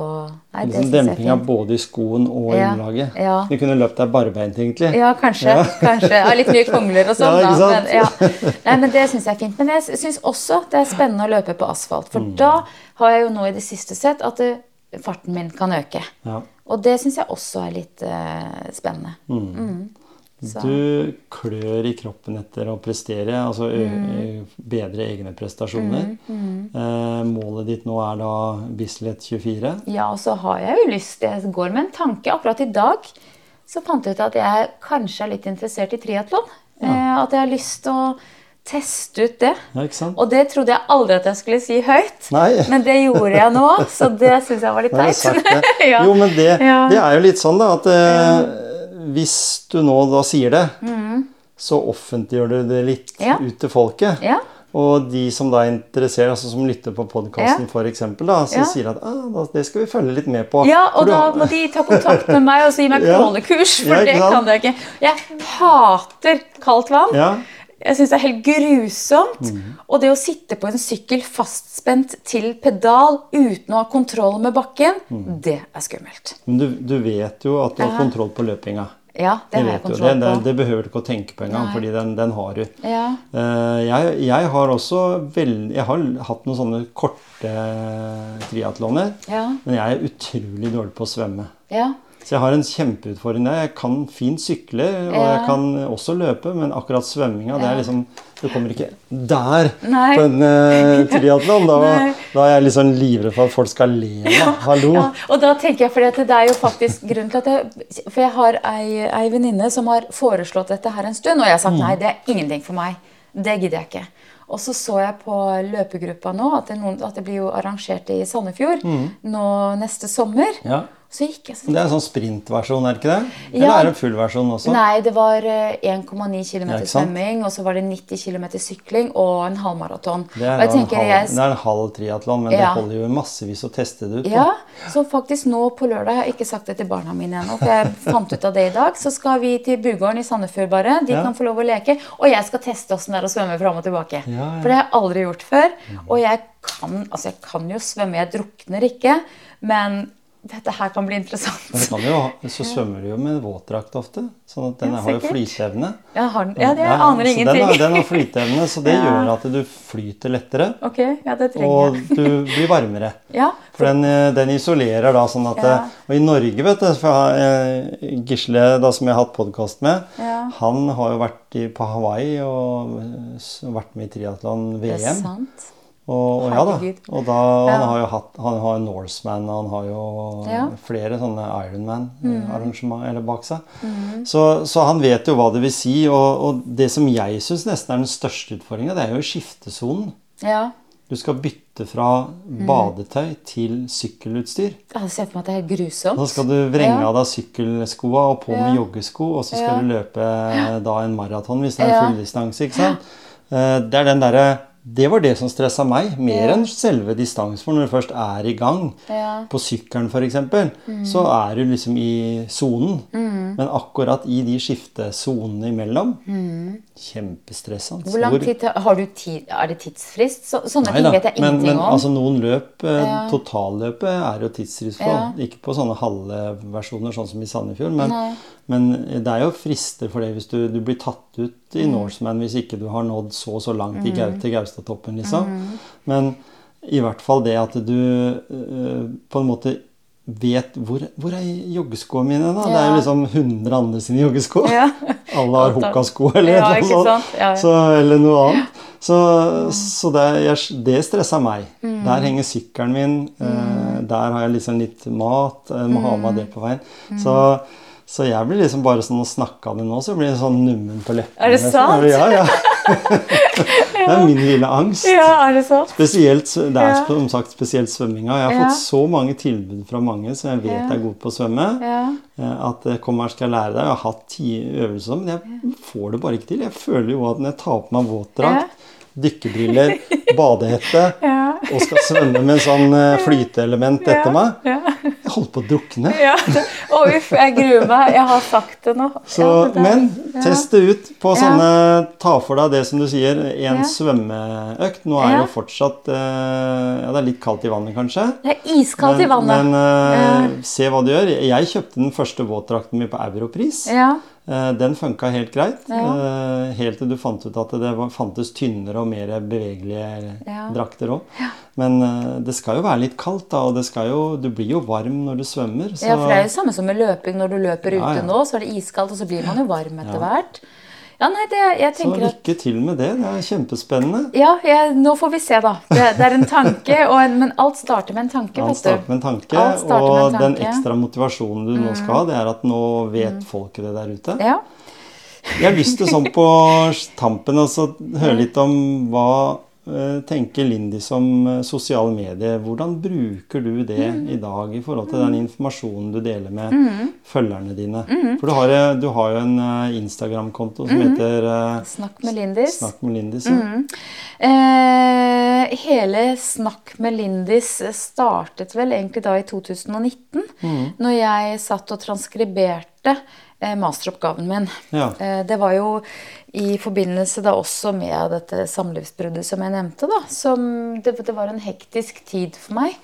Nei, det er Dempinga både i skoen og i Ja, underlaget. ja. Du kunne løpt deg barbeint, egentlig. Ja, kanskje. kanskje. Ja, litt mye kongler og sånn, Ja, da. Men, ja. Nei, men det syns jeg er fint. Men jeg syns også det er spennende å løpe på asfalt. Mm. For da har jeg jo nå i det siste sett at det, farten min kan øke. Ja. Og det syns jeg også er litt uh, spennende. Mm. Så- Du klør i kroppen etter å prestere, altså Mm. bedre egne prestasjoner. Eh, målet ditt nå er da Bislett 24. Ja, og så har jeg jo lyst Jeg går med en tanke. Akkurat i dag så fant jeg ut at jeg kanskje er litt interessert i triatlon. Eh, at jeg har lyst til å teste ut det. Ja? Og det trodde jeg aldri at jeg skulle si høyt. Nei. Men det gjorde jeg nå, så det syns jeg var litt teit. Ja. Jo, men det, det er jo litt sånn, da, at eh, hvis du nå da sier det, så offentliggjør du det litt Mm. Ja. ut til folket. Ja. Og de som da er interessert, altså som lytter på podkasten Ja. eksempel, så Ja. sier at ah, det skal vi følge litt med på. Ja, og da må de ta kontakt med meg og så gi meg kronekurs, for Ja, det kan jeg ikke. Jeg hater kaldt vann. Jeg syns det er helt grusomt. Mm. Og det å sitte på en sykkel fastspent til pedal uten å ha kontroll med bakken, mm. det er skummelt. Men du, du vet jo at du har kontroll på løpinga. Ja, det Det har jeg. Det, kontroll det, på. det behøver du ikke å tenke på engang, fordi den, den har du. Ja. Eh, jeg, jeg har også vel, Jeg har hatt noen sånne korte triatloner, Ja. men jeg er utrolig dårlig på å svømme. ja. Så jeg har en kjempeutfordring der. Jeg kan fint sykle, og jeg kan også løpe, men akkurat svømminga, det er liksom Du kommer ikke der Nei. på en uh, triatlon. Da, da er jeg sånn livredd for at folk skal le meg. Hallo. Ja, og da tenker jeg, for det er jo faktisk grunnen til at jeg For jeg har ei, ei venninne som har foreslått dette her en stund, og jeg har sagt Mm. nei, det er ingenting for meg. Det gidder jeg ikke. Og så så jeg på løpegruppa nå at det, noen, at det blir jo arrangert i Sandefjord nå neste sommer. Mm. Ja. Så gikk jeg sånn Det er en sånn sprintversjon, er det ikke det? Eller Ja. er det en full versjon også? Nei, det var eh, 1,9 km svømming, og så var det 90 km sykling og en halvmaraton. Det er, en halv, jeg det er en halv triatlon, men Ja. det holder jo massevis å teste det ut. Ja, så faktisk nå på lørdag, jeg har ikke sagt det til barna mine ennå, for jeg fant ut av det i dag, så skal vi til Bugården i Sandefjord bare. De Ja. kan få lov å leke. Og jeg skal teste åssen det er å svømme fram og tilbake. Ja, ja. For det har jeg aldri gjort før. Og jeg kan, altså jeg kan jo svømme, jeg drukner ikke, men dette her kan bli interessant. Kan jo, så svømmer du jo med våtdrakt ofte, sånn at den Ja, har jo flyteevne. Ja, har, den- ja, det, Ja, aner ingenting. Den har, den har flyteevne, så det Ja. gjør at du flyter lettere, Ok, ja, det trenger og du blir varmere. Ja, For den, eh, den isolerer da sånn at eh, Og i Norge, vet du for Gisle, da, som jeg har hatt podkast med, Ja. han har jo vært i, på Hawaii og vært med i det er sant. Og, og ja da. Og da, han har jo hatt Han har Norseman, og han har jo Ja. flere sånne Ironman-arrangement mm. bak seg. Mm. Så, så han vet jo hva det vil si. Og, og det som jeg syns nesten er den største utfordringa, det er jo skiftesonen. Ja. Du skal bytte fra badetøy til sykkelutstyr. Jeg sett for meg at det er grusomt. Så skal du vrenge Ja. av deg sykkelskoa og på med Ja. joggesko, og så skal Ja. du løpe da en maraton hvis det er Ja. fulldistanse. ikke sant? Eh, Det er den derre Det var det som stressa meg, mer Ja. enn selve distansen. For når du først er i gang, Ja. på sykkelen f.eks., så er du liksom i sonen. Men akkurat i de skiftesonene imellom Kjempestressende. Hvor lang tid har du tid? Er det tidsfrist? Så, sånne Nei ting da, vet jeg ingenting men om. altså noen løp, eh, Ja. totalløpet er jo tidsfrist på. Ja. Ikke på sånne halve versjoner sånn som i Sandefjord, men, men det er jo frister for det hvis du, du blir tatt ut i Mm. Norseman hvis ikke du har nådd så og så langt i Gaute til Gaustatoppen, liksom. Mm. Men i hvert fall det at du uh, på en måte vet hvor, hvor er joggeskoene mine, da? Det er jo liksom 100 andre sine joggesko. Ja. Alle har har- eller Ja, noe sånt. Ja, ja. Så, eller noe annet. Så, så det, jeg, det stressa meg. Mm. Der henger sykkelen min. Eh, der har jeg liksom litt mat. Jeg må ha med Mm. det på veien. Så, så jeg blir liksom bare sånn å snakke av det nå, så blir jeg sånn nummen på leppene. Er det nesten. sant? Ja, ja. det er min lille angst. Ja, er det sant? Spesielt, det er Ja. som sagt spesielt svømminga. Jeg har Ja. fått så mange tilbud fra mange som jeg vet er gode på å svømme. Ja. Eh, At kom her skal jeg lære deg. Jeg har hatt ti øvelser, men jeg får det bare ikke til. Jeg føler jo at når jeg tar på meg våtdrakt, dykkerbriller, badehette Ja. og skal svømme med en sånn eh, flyteelement etter meg Jeg holder på å drukne. ja. Å, uff, jeg gruer meg. Jeg har sagt det nå. Så, Ja, det men ja. test det ut på sånne Ta for deg det som du sier, en Ja. svømmeøkt. Nå er Ja. det jo fortsatt eh, Ja, det er litt kaldt i vannet, kanskje. Det er iskaldt i vannet. Men uh, Ja. se hva du gjør. Jeg kjøpte den første våtdrakten min på Europris. Ja. Eh, Den funka helt greit. Ja. eh, Helt til du fant ut at det fantes tynnere og mer bevegelige Ja. drakter òg. Men eh, det skal jo være litt kaldt, da, og det skal jo, du blir jo varm når du svømmer. Så ja, for det er jo samme som med løping. Når du løper ute Ja, ja. nå, så er det iskaldt, og så blir man jo varm etter Ja. hvert. Ja, nei, det, jeg så tenker lykke til med det. Det er kjempespennende. Ja, jeg, nå får vi se, da. Det, det er en tanke, og en, men alt starter med en tanke. Alt starter med en tanke, og en den tanke. den ekstra motivasjonen du nå skal ha, det er at nå vet folket det der ute. Ja. Jeg har lyst til sånn på tampen å høre litt om hva tenker Lindy som eh, sosiale medier. Hvordan bruker du det i dag i forhold til den informasjonen du deler med følgerne dine? For du har, eh, du har jo en eh, Instagram-konto som heter eh, Snakk med Lindis. Snakk med Lindis. Ja. Eh, hele Snakk med Lindis startet vel egentlig da i 2019, når jeg satt og transkriberte eh, masteroppgaven min. Ja. Eh, det var jo i forbindelse da også med dette samlivsbruddet som jeg nevnte, da. Som det, det var en hektisk tid for meg.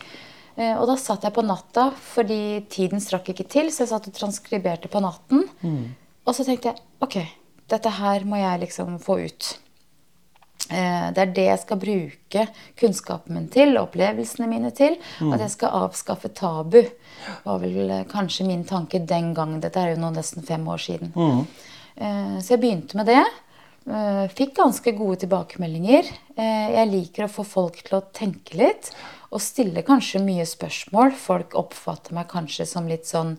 Eh, og da satt jeg på natta fordi tiden strakk ikke til, så jeg satt og transkriberte på natten. Og så tenkte jeg ok, dette her må jeg liksom få ut. Eh, Det er det jeg skal bruke kunnskapen min til, opplevelsene mine til. At jeg skal avskaffe tabu. var vel eh, kanskje min tanke den gangen. Dette er jo nå nesten fem år siden. Mm. Så jeg begynte med det. Eh, Fikk ganske gode tilbakemeldinger. Eh, Jeg liker å få folk til å tenke litt. Og stille kanskje mye spørsmål. Folk oppfatter meg kanskje som litt sånn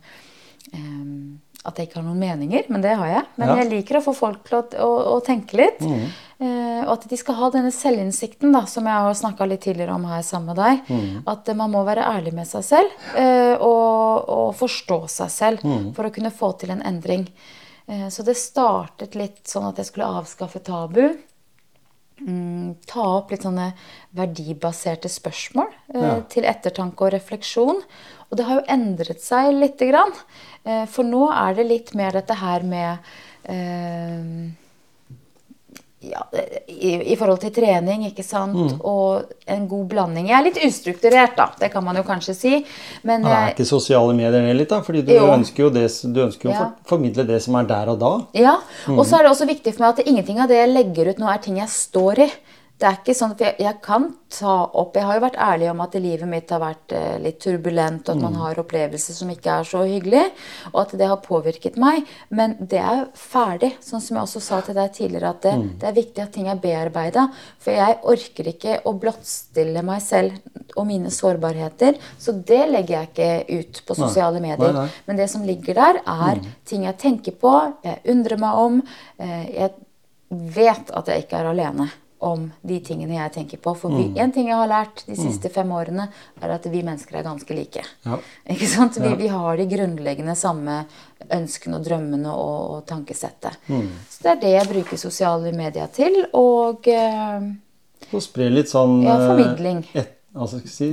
eh, at jeg ikke har noen meninger, men det har jeg. Men Ja. jeg liker å få folk til å, å, å tenke litt. Eh, og at de skal ha denne selvinnsikten, da, som jeg har snakka litt tidligere om her sammen med deg. At eh, man må være ærlig med seg selv eh, og, og forstå seg selv for å kunne få til en endring. Eh, så det startet litt sånn at jeg skulle avskaffe tabu. Mm, ta opp litt sånne verdibaserte spørsmål eh, Ja. til ettertanke og refleksjon. Og det har jo endret seg lite grann. Eh, for nå er det litt mer dette her med eh, ja, i, I forhold til trening, ikke sant. Mm. Og en god blanding. Jeg er litt ustrukturert, da. Det kan man jo kanskje si. Men det er ikke sosiale medier det litt, da? Fordi du Jo. ønsker jo, det, du ønsker jo Ja. for, formidle det som er der og da. Ja, Mm. og så er det også viktig for meg at ingenting av det jeg legger ut nå, er ting jeg står i. Det er ikke sånn for jeg, jeg kan ta opp Jeg har jo vært ærlig om at livet mitt har vært eh, litt turbulent, og at Mm. man har opplevelser som ikke er så hyggelig, og at det har påvirket meg. Men det er ferdig. Sånn som jeg også sa til deg tidligere, at det, Mm. det er viktig at ting er bearbeida. For jeg orker ikke å blottstille meg selv og mine sårbarheter. Så det legger jeg ikke ut på Nei. sosiale medier. Nei, nei. Men det som ligger der, er ting jeg tenker på, jeg undrer meg om. eh, Jeg vet at jeg ikke er alene om de tingene jeg tenker på. For vi, en ting jeg har lært de siste fem årene, er at vi mennesker er ganske like. Ja. Ikke sant? Vi, Ja. vi har de grunnleggende samme ønskene og drømmene og, og tankesettet. Så det er det jeg bruker sosiale medier til. Og eh, Og spre litt sånn Ja, eh, formidling. Et, altså, si,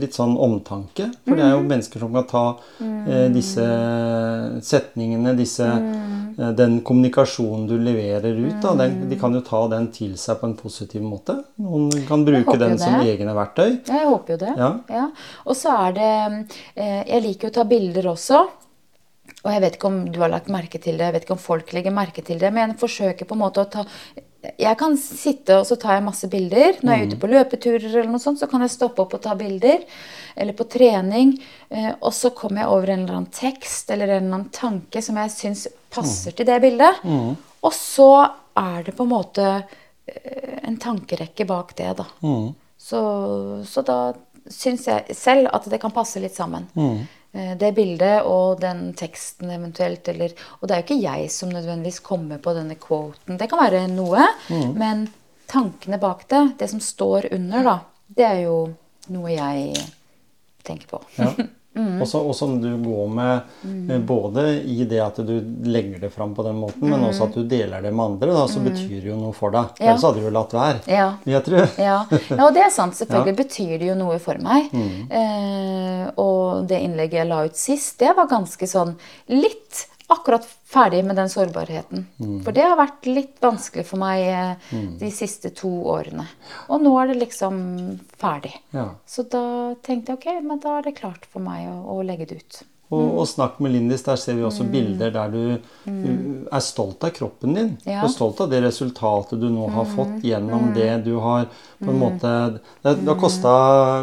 litt sånn omtanke. For det er jo Mm. mennesker som kan ta eh, disse setningene, disse, Mm. eh, den kommunikasjonen du leverer ut. Da, den, de kan jo ta den til seg på en positiv måte. Noen kan bruke den som egne verktøy. Ja, jeg håper jo det. Ja. Og så er det eh, Jeg liker jo å ta bilder også. Og jeg vet ikke om du har lagt merke til det, jeg vet ikke om folk legger merke til det, men jeg forsøker på en måte å ta Jeg kan sitte og så tar jeg masse bilder. Når jeg er ute på løpeturer eller noe sånt, så kan jeg stoppe opp og ta bilder. Eller på trening. eh, Og så kommer jeg over en eller annen tekst eller en eller annen tanke som jeg syns passer til det bildet. Og så er det på en måte eh, en tankerekke bak det, da. Så, så da syns jeg selv at det kan passe litt sammen. Eh, Det bildet og den teksten eventuelt, eller Og det er jo ikke jeg som nødvendigvis kommer på denne quoten. Det kan være noe, men tankene bak det, det som står under, da, det er jo noe jeg tenker på. Ja. Og, så, og som du går med mm. både i det at du legger det fram på den måten, men også at du deler det med andre, da, så betyr det jo noe for deg. Ja. Ellers hadde du jo latt være. Ja. Jeg tror. Ja. ja, og det er sant. Selvfølgelig betyr det jo noe for meg. Eh, og det innlegget jeg la ut sist, det var ganske sånn litt akkurat ferdig med den sårbarheten. For det har vært litt vanskelig for meg eh, de siste to årene. Og nå er det liksom ferdig. Ja. Så da tenkte jeg ok, men da er det klart for meg å, å legge det ut. Og, og Snakk med Lindis, der ser vi også bilder der du mm. er stolt av kroppen din. Ja. Er stolt av det resultatet du nå har fått gjennom det du har på en måte Det, det har kosta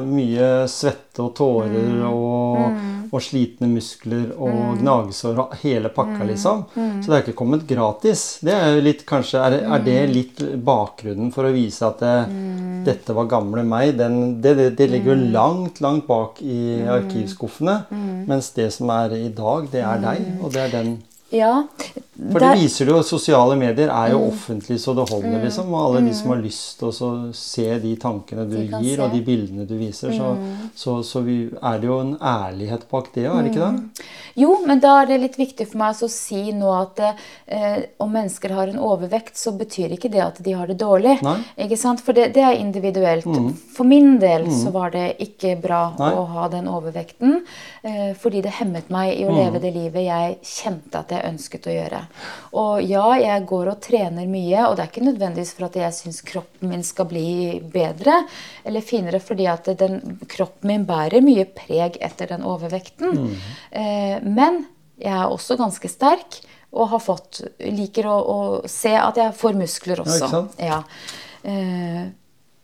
mye svette og tårer og, og slitne muskler og gnagsår og hele pakka, liksom. Så det er ikke kommet gratis. Det er litt, kanskje, er, er det litt bakgrunnen for å vise at det, dette var gamle meg? Den, det, det, det ligger jo langt, langt bak i arkivskuffene. Mens det som er i dag, det er deg, og det er den. Ja, For det viser jo, sosiale medier er jo offentlig så det holder, liksom. Og alle de som har lyst til å se de tankene du gir, og de bildene du viser, så, så, så vi, er det jo en ærlighet bak det òg, er det ikke det? Jo, men da er det litt viktig for meg å si nå at eh, om mennesker har en overvekt, så betyr ikke det at de har det dårlig. Nei. Ikke sant? For det, det er individuelt. For min del så var det ikke bra Nei. å ha den overvekten, eh, fordi det hemmet meg i å leve det livet jeg kjente at jeg ønsket å gjøre. Og ja, jeg går og trener mye, og det er ikke nødvendigvis for at jeg syns kroppen min skal bli bedre eller finere, fordi at den, kroppen min bærer mye preg etter den overvekten. Eh, men jeg er også ganske sterk og har fått, liker å, å se at jeg får muskler Ja, også. ikke sant? Ja. Eh,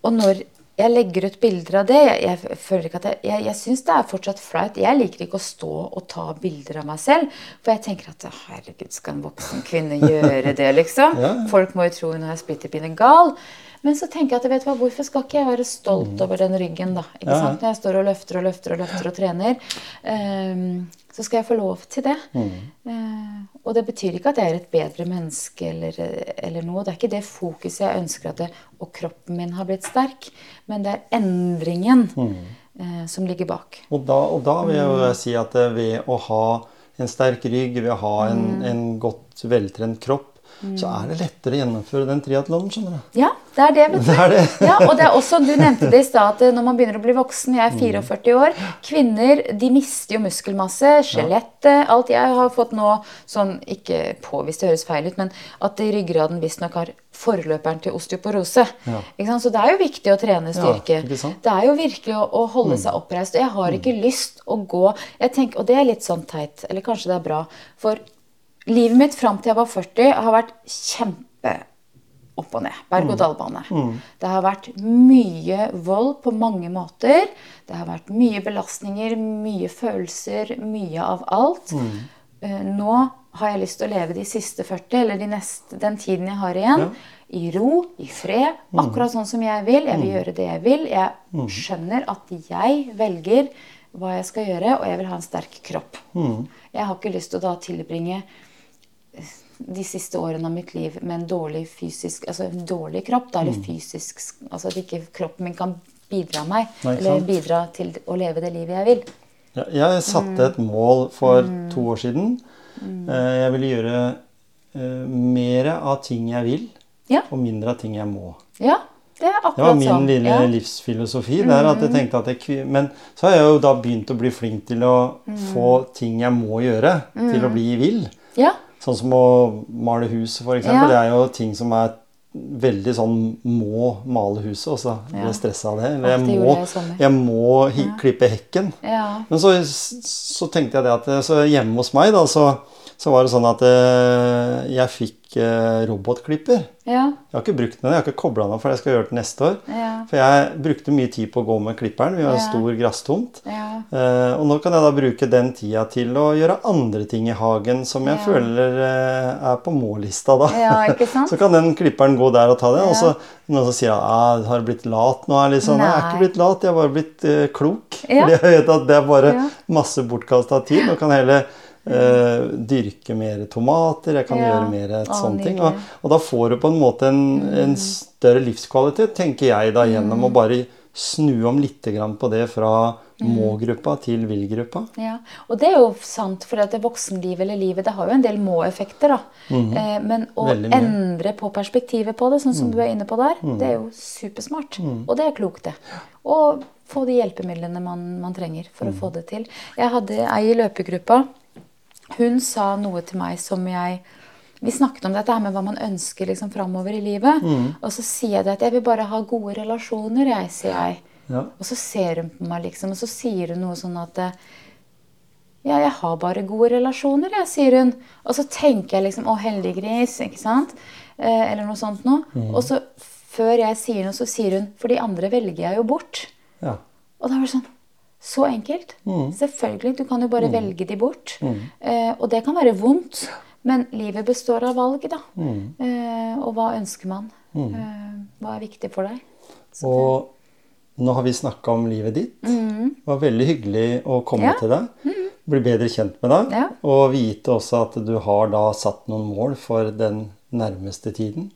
og når jeg legger ut bilder av det Jeg, jeg føler ikke at jeg, jeg, jeg syns det er fortsatt flaut. Jeg liker ikke å stå og ta bilder av meg selv. For jeg tenker at herregud, skal en voksen kvinne gjøre det, liksom? Ja. Folk må jo tro hun er splitter gal. Men så tenker jeg at vet du hva, hvorfor skal ikke jeg være stolt over den ryggen, da? Ikke Mm. Ja. sant? Når jeg står og løfter og løfter og løfter og trener. Um, så skal jeg få lov til det. Mm. Uh, og det betyr ikke at jeg er et bedre menneske eller, eller noe. Det er ikke det fokuset jeg ønsker at det, Og kroppen min har blitt sterk. Men det er endringen Mm. uh, som ligger bak. Og da, og da vil jeg Mm. jo si at eh, ved å ha en sterk rygg, ved å ha Mm. en, en godt veltrent kropp, så er det lettere å gjennomføre den triatlonen, skjønner du. Ja, det er det. vet du. Det er det. Ja, og det er også, Du nevnte det i stad at når man begynner å bli voksen Jeg Mm. er 44 år. Kvinner de mister jo muskelmasse. Skjelettet. Alt jeg har fått nå sånn, Ikke påvist, det høres feil ut, men at ryggraden visstnok har forløperen til osteoporose. Ja. Så det er jo viktig å trene styrke. Ja. Mm. det er jo virkelig å, å holde seg oppreist. Jeg har ikke lyst å gå jeg tenker, Og det er litt sånn teit, eller kanskje det er bra. For livet mitt fram til jeg var 40, har vært kjempe opp og ned. Berg-og-dal-bane. Det har vært mye vold på mange måter. Det har vært mye belastninger, mye følelser, mye av alt. Mm. Nå har jeg lyst til å leve de siste 40, eller de neste, den tiden jeg har igjen, i ro, i fred, akkurat sånn som jeg vil. Jeg vil gjøre det jeg vil. Jeg skjønner at jeg velger hva jeg skal gjøre, og jeg vil ha en sterk kropp. Jeg har ikke lyst til å da tilbringe de siste årene av mitt liv med en dårlig fysisk, altså en dårlig kropp. Da, eller fysisk, altså at ikke kroppen min kan bidra meg, Nei, eller bidra til å leve det livet jeg vil. Ja, Jeg satte et mål for to år siden. Mm. Jeg ville gjøre eh, mer av ting jeg vil, Ja, og mindre av ting jeg må. ja det er Det var min sånn. lille Ja. livsfilosofi. Det er at jeg tenkte at jeg, Men så har jeg jo da begynt å bli flink til å få ting jeg må gjøre, til å bli vill. Ja, Sånn som å male huset, f.eks. Ja. Det er jo ting som er veldig sånn må male huset, og så blir jeg stressa av det. Eller jeg må, jeg jeg må klippe hekken. ja. Men så, så tenkte jeg det at så hjemme hos meg da, så, så var det sånn at eh, jeg fikk eh, robotklipper. ja, Jeg har ikke brukt den, jeg har ikke kobla den, for jeg skal gjøre det neste år. ja, For jeg brukte mye tid på å gå med klipperen. Vi har en Ja. stor grasstomt. ja. Eh, og nå kan jeg da bruke den tida til å gjøre andre ting i hagen som jeg føler er på må-lista, da. Så kan den klipperen gå der og ta det. Og så noen som sier jeg 'Har blitt lat nå?' Er sånn, Nei. jeg er ikke blitt lat, jeg har bare blitt eh, klok. Fordi jeg vet at det er bare masse bortkasta tid. Nå kan jeg eh, dyrke mer tomater, jeg kan Ja. gjøre mer et ah, sånne ting. Og, og da får du på en måte en, en større livskvalitet, tenker jeg da, gjennom å bare snu om litt på det fra må-gruppa til vil-gruppa. Ja, og det er jo sant, for at voksenlivet eller livet det har jo en del må-effekter. da. Eh, men å endre på perspektivet på det, sånn som du er inne på der, det er jo supersmart. Og det er klokt, det. Og få de hjelpemidlene man, man trenger for å få det til. Jeg hadde ei i løpegruppa. Hun sa noe til meg som jeg Vi snakket om dette med hva man ønsker liksom framover i livet. Mm. Og så sier jeg det at jeg vil bare ha gode relasjoner, jeg, sier jeg. Ja. Og så ser hun på meg, liksom, og så sier hun noe sånn at eh, Ja, jeg har bare gode relasjoner, jeg, sier hun. Og så tenker jeg liksom Å, heldig gris, ikke sant? Eh, eller noe sånt noe. Og så før jeg sier noe, så sier hun For de andre velger jeg jo bort. Ja. Og da var det sånn Så enkelt. Selvfølgelig. Du kan jo bare velge de bort. Eh, og det kan være vondt. Men livet består av valg, da. Eh, og hva ønsker man? Eh, hva er viktig for deg? Og nå har vi snakka om livet ditt. Det var veldig hyggelig å komme Ja. til deg. bli bedre kjent med deg. Ja. Og vite også at du har da satt noen mål for den nærmeste tiden.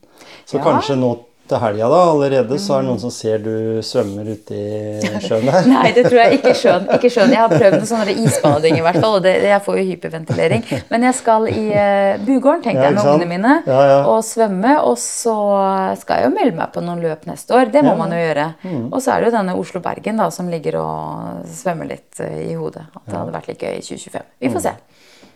Så Ja. kanskje nå til helga da, allerede så er det noen som ser du svømmer ute i sjøen der. Nei, det tror jeg ikke skjønn. Ikke skjønn. Jeg har prøvd noe sånn isbading i hvert fall, og det, jeg får jo hyperventilering. Men jeg skal i uh, Bugården, tenkte Ja, jeg, med ungene mine, Ja, ja. og svømme. Og så skal jeg jo melde meg på noen løp neste år. Det må. Mm. man jo gjøre. Og så er det jo denne Oslo-Bergen da, som ligger og svømmer litt eh, i hodet. At det hadde vært litt gøy i 2025. Vi Mm. får se.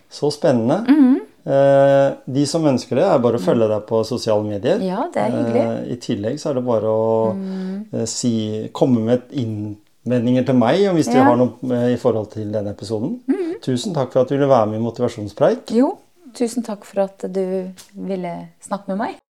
Så spennende. Mm Eh, de som ønsker det, er bare å følge deg på sosiale medier. Ja, det er hyggelig. Mm. Eh, I tillegg så er det bare å mm. si, komme med innvendinger til meg og hvis ja. du har noe eh, i forhold til denne episoden. Tusen takk for at du ville være med i Motivasjonspreik. Jo, tusen takk for at du ville snakke med meg.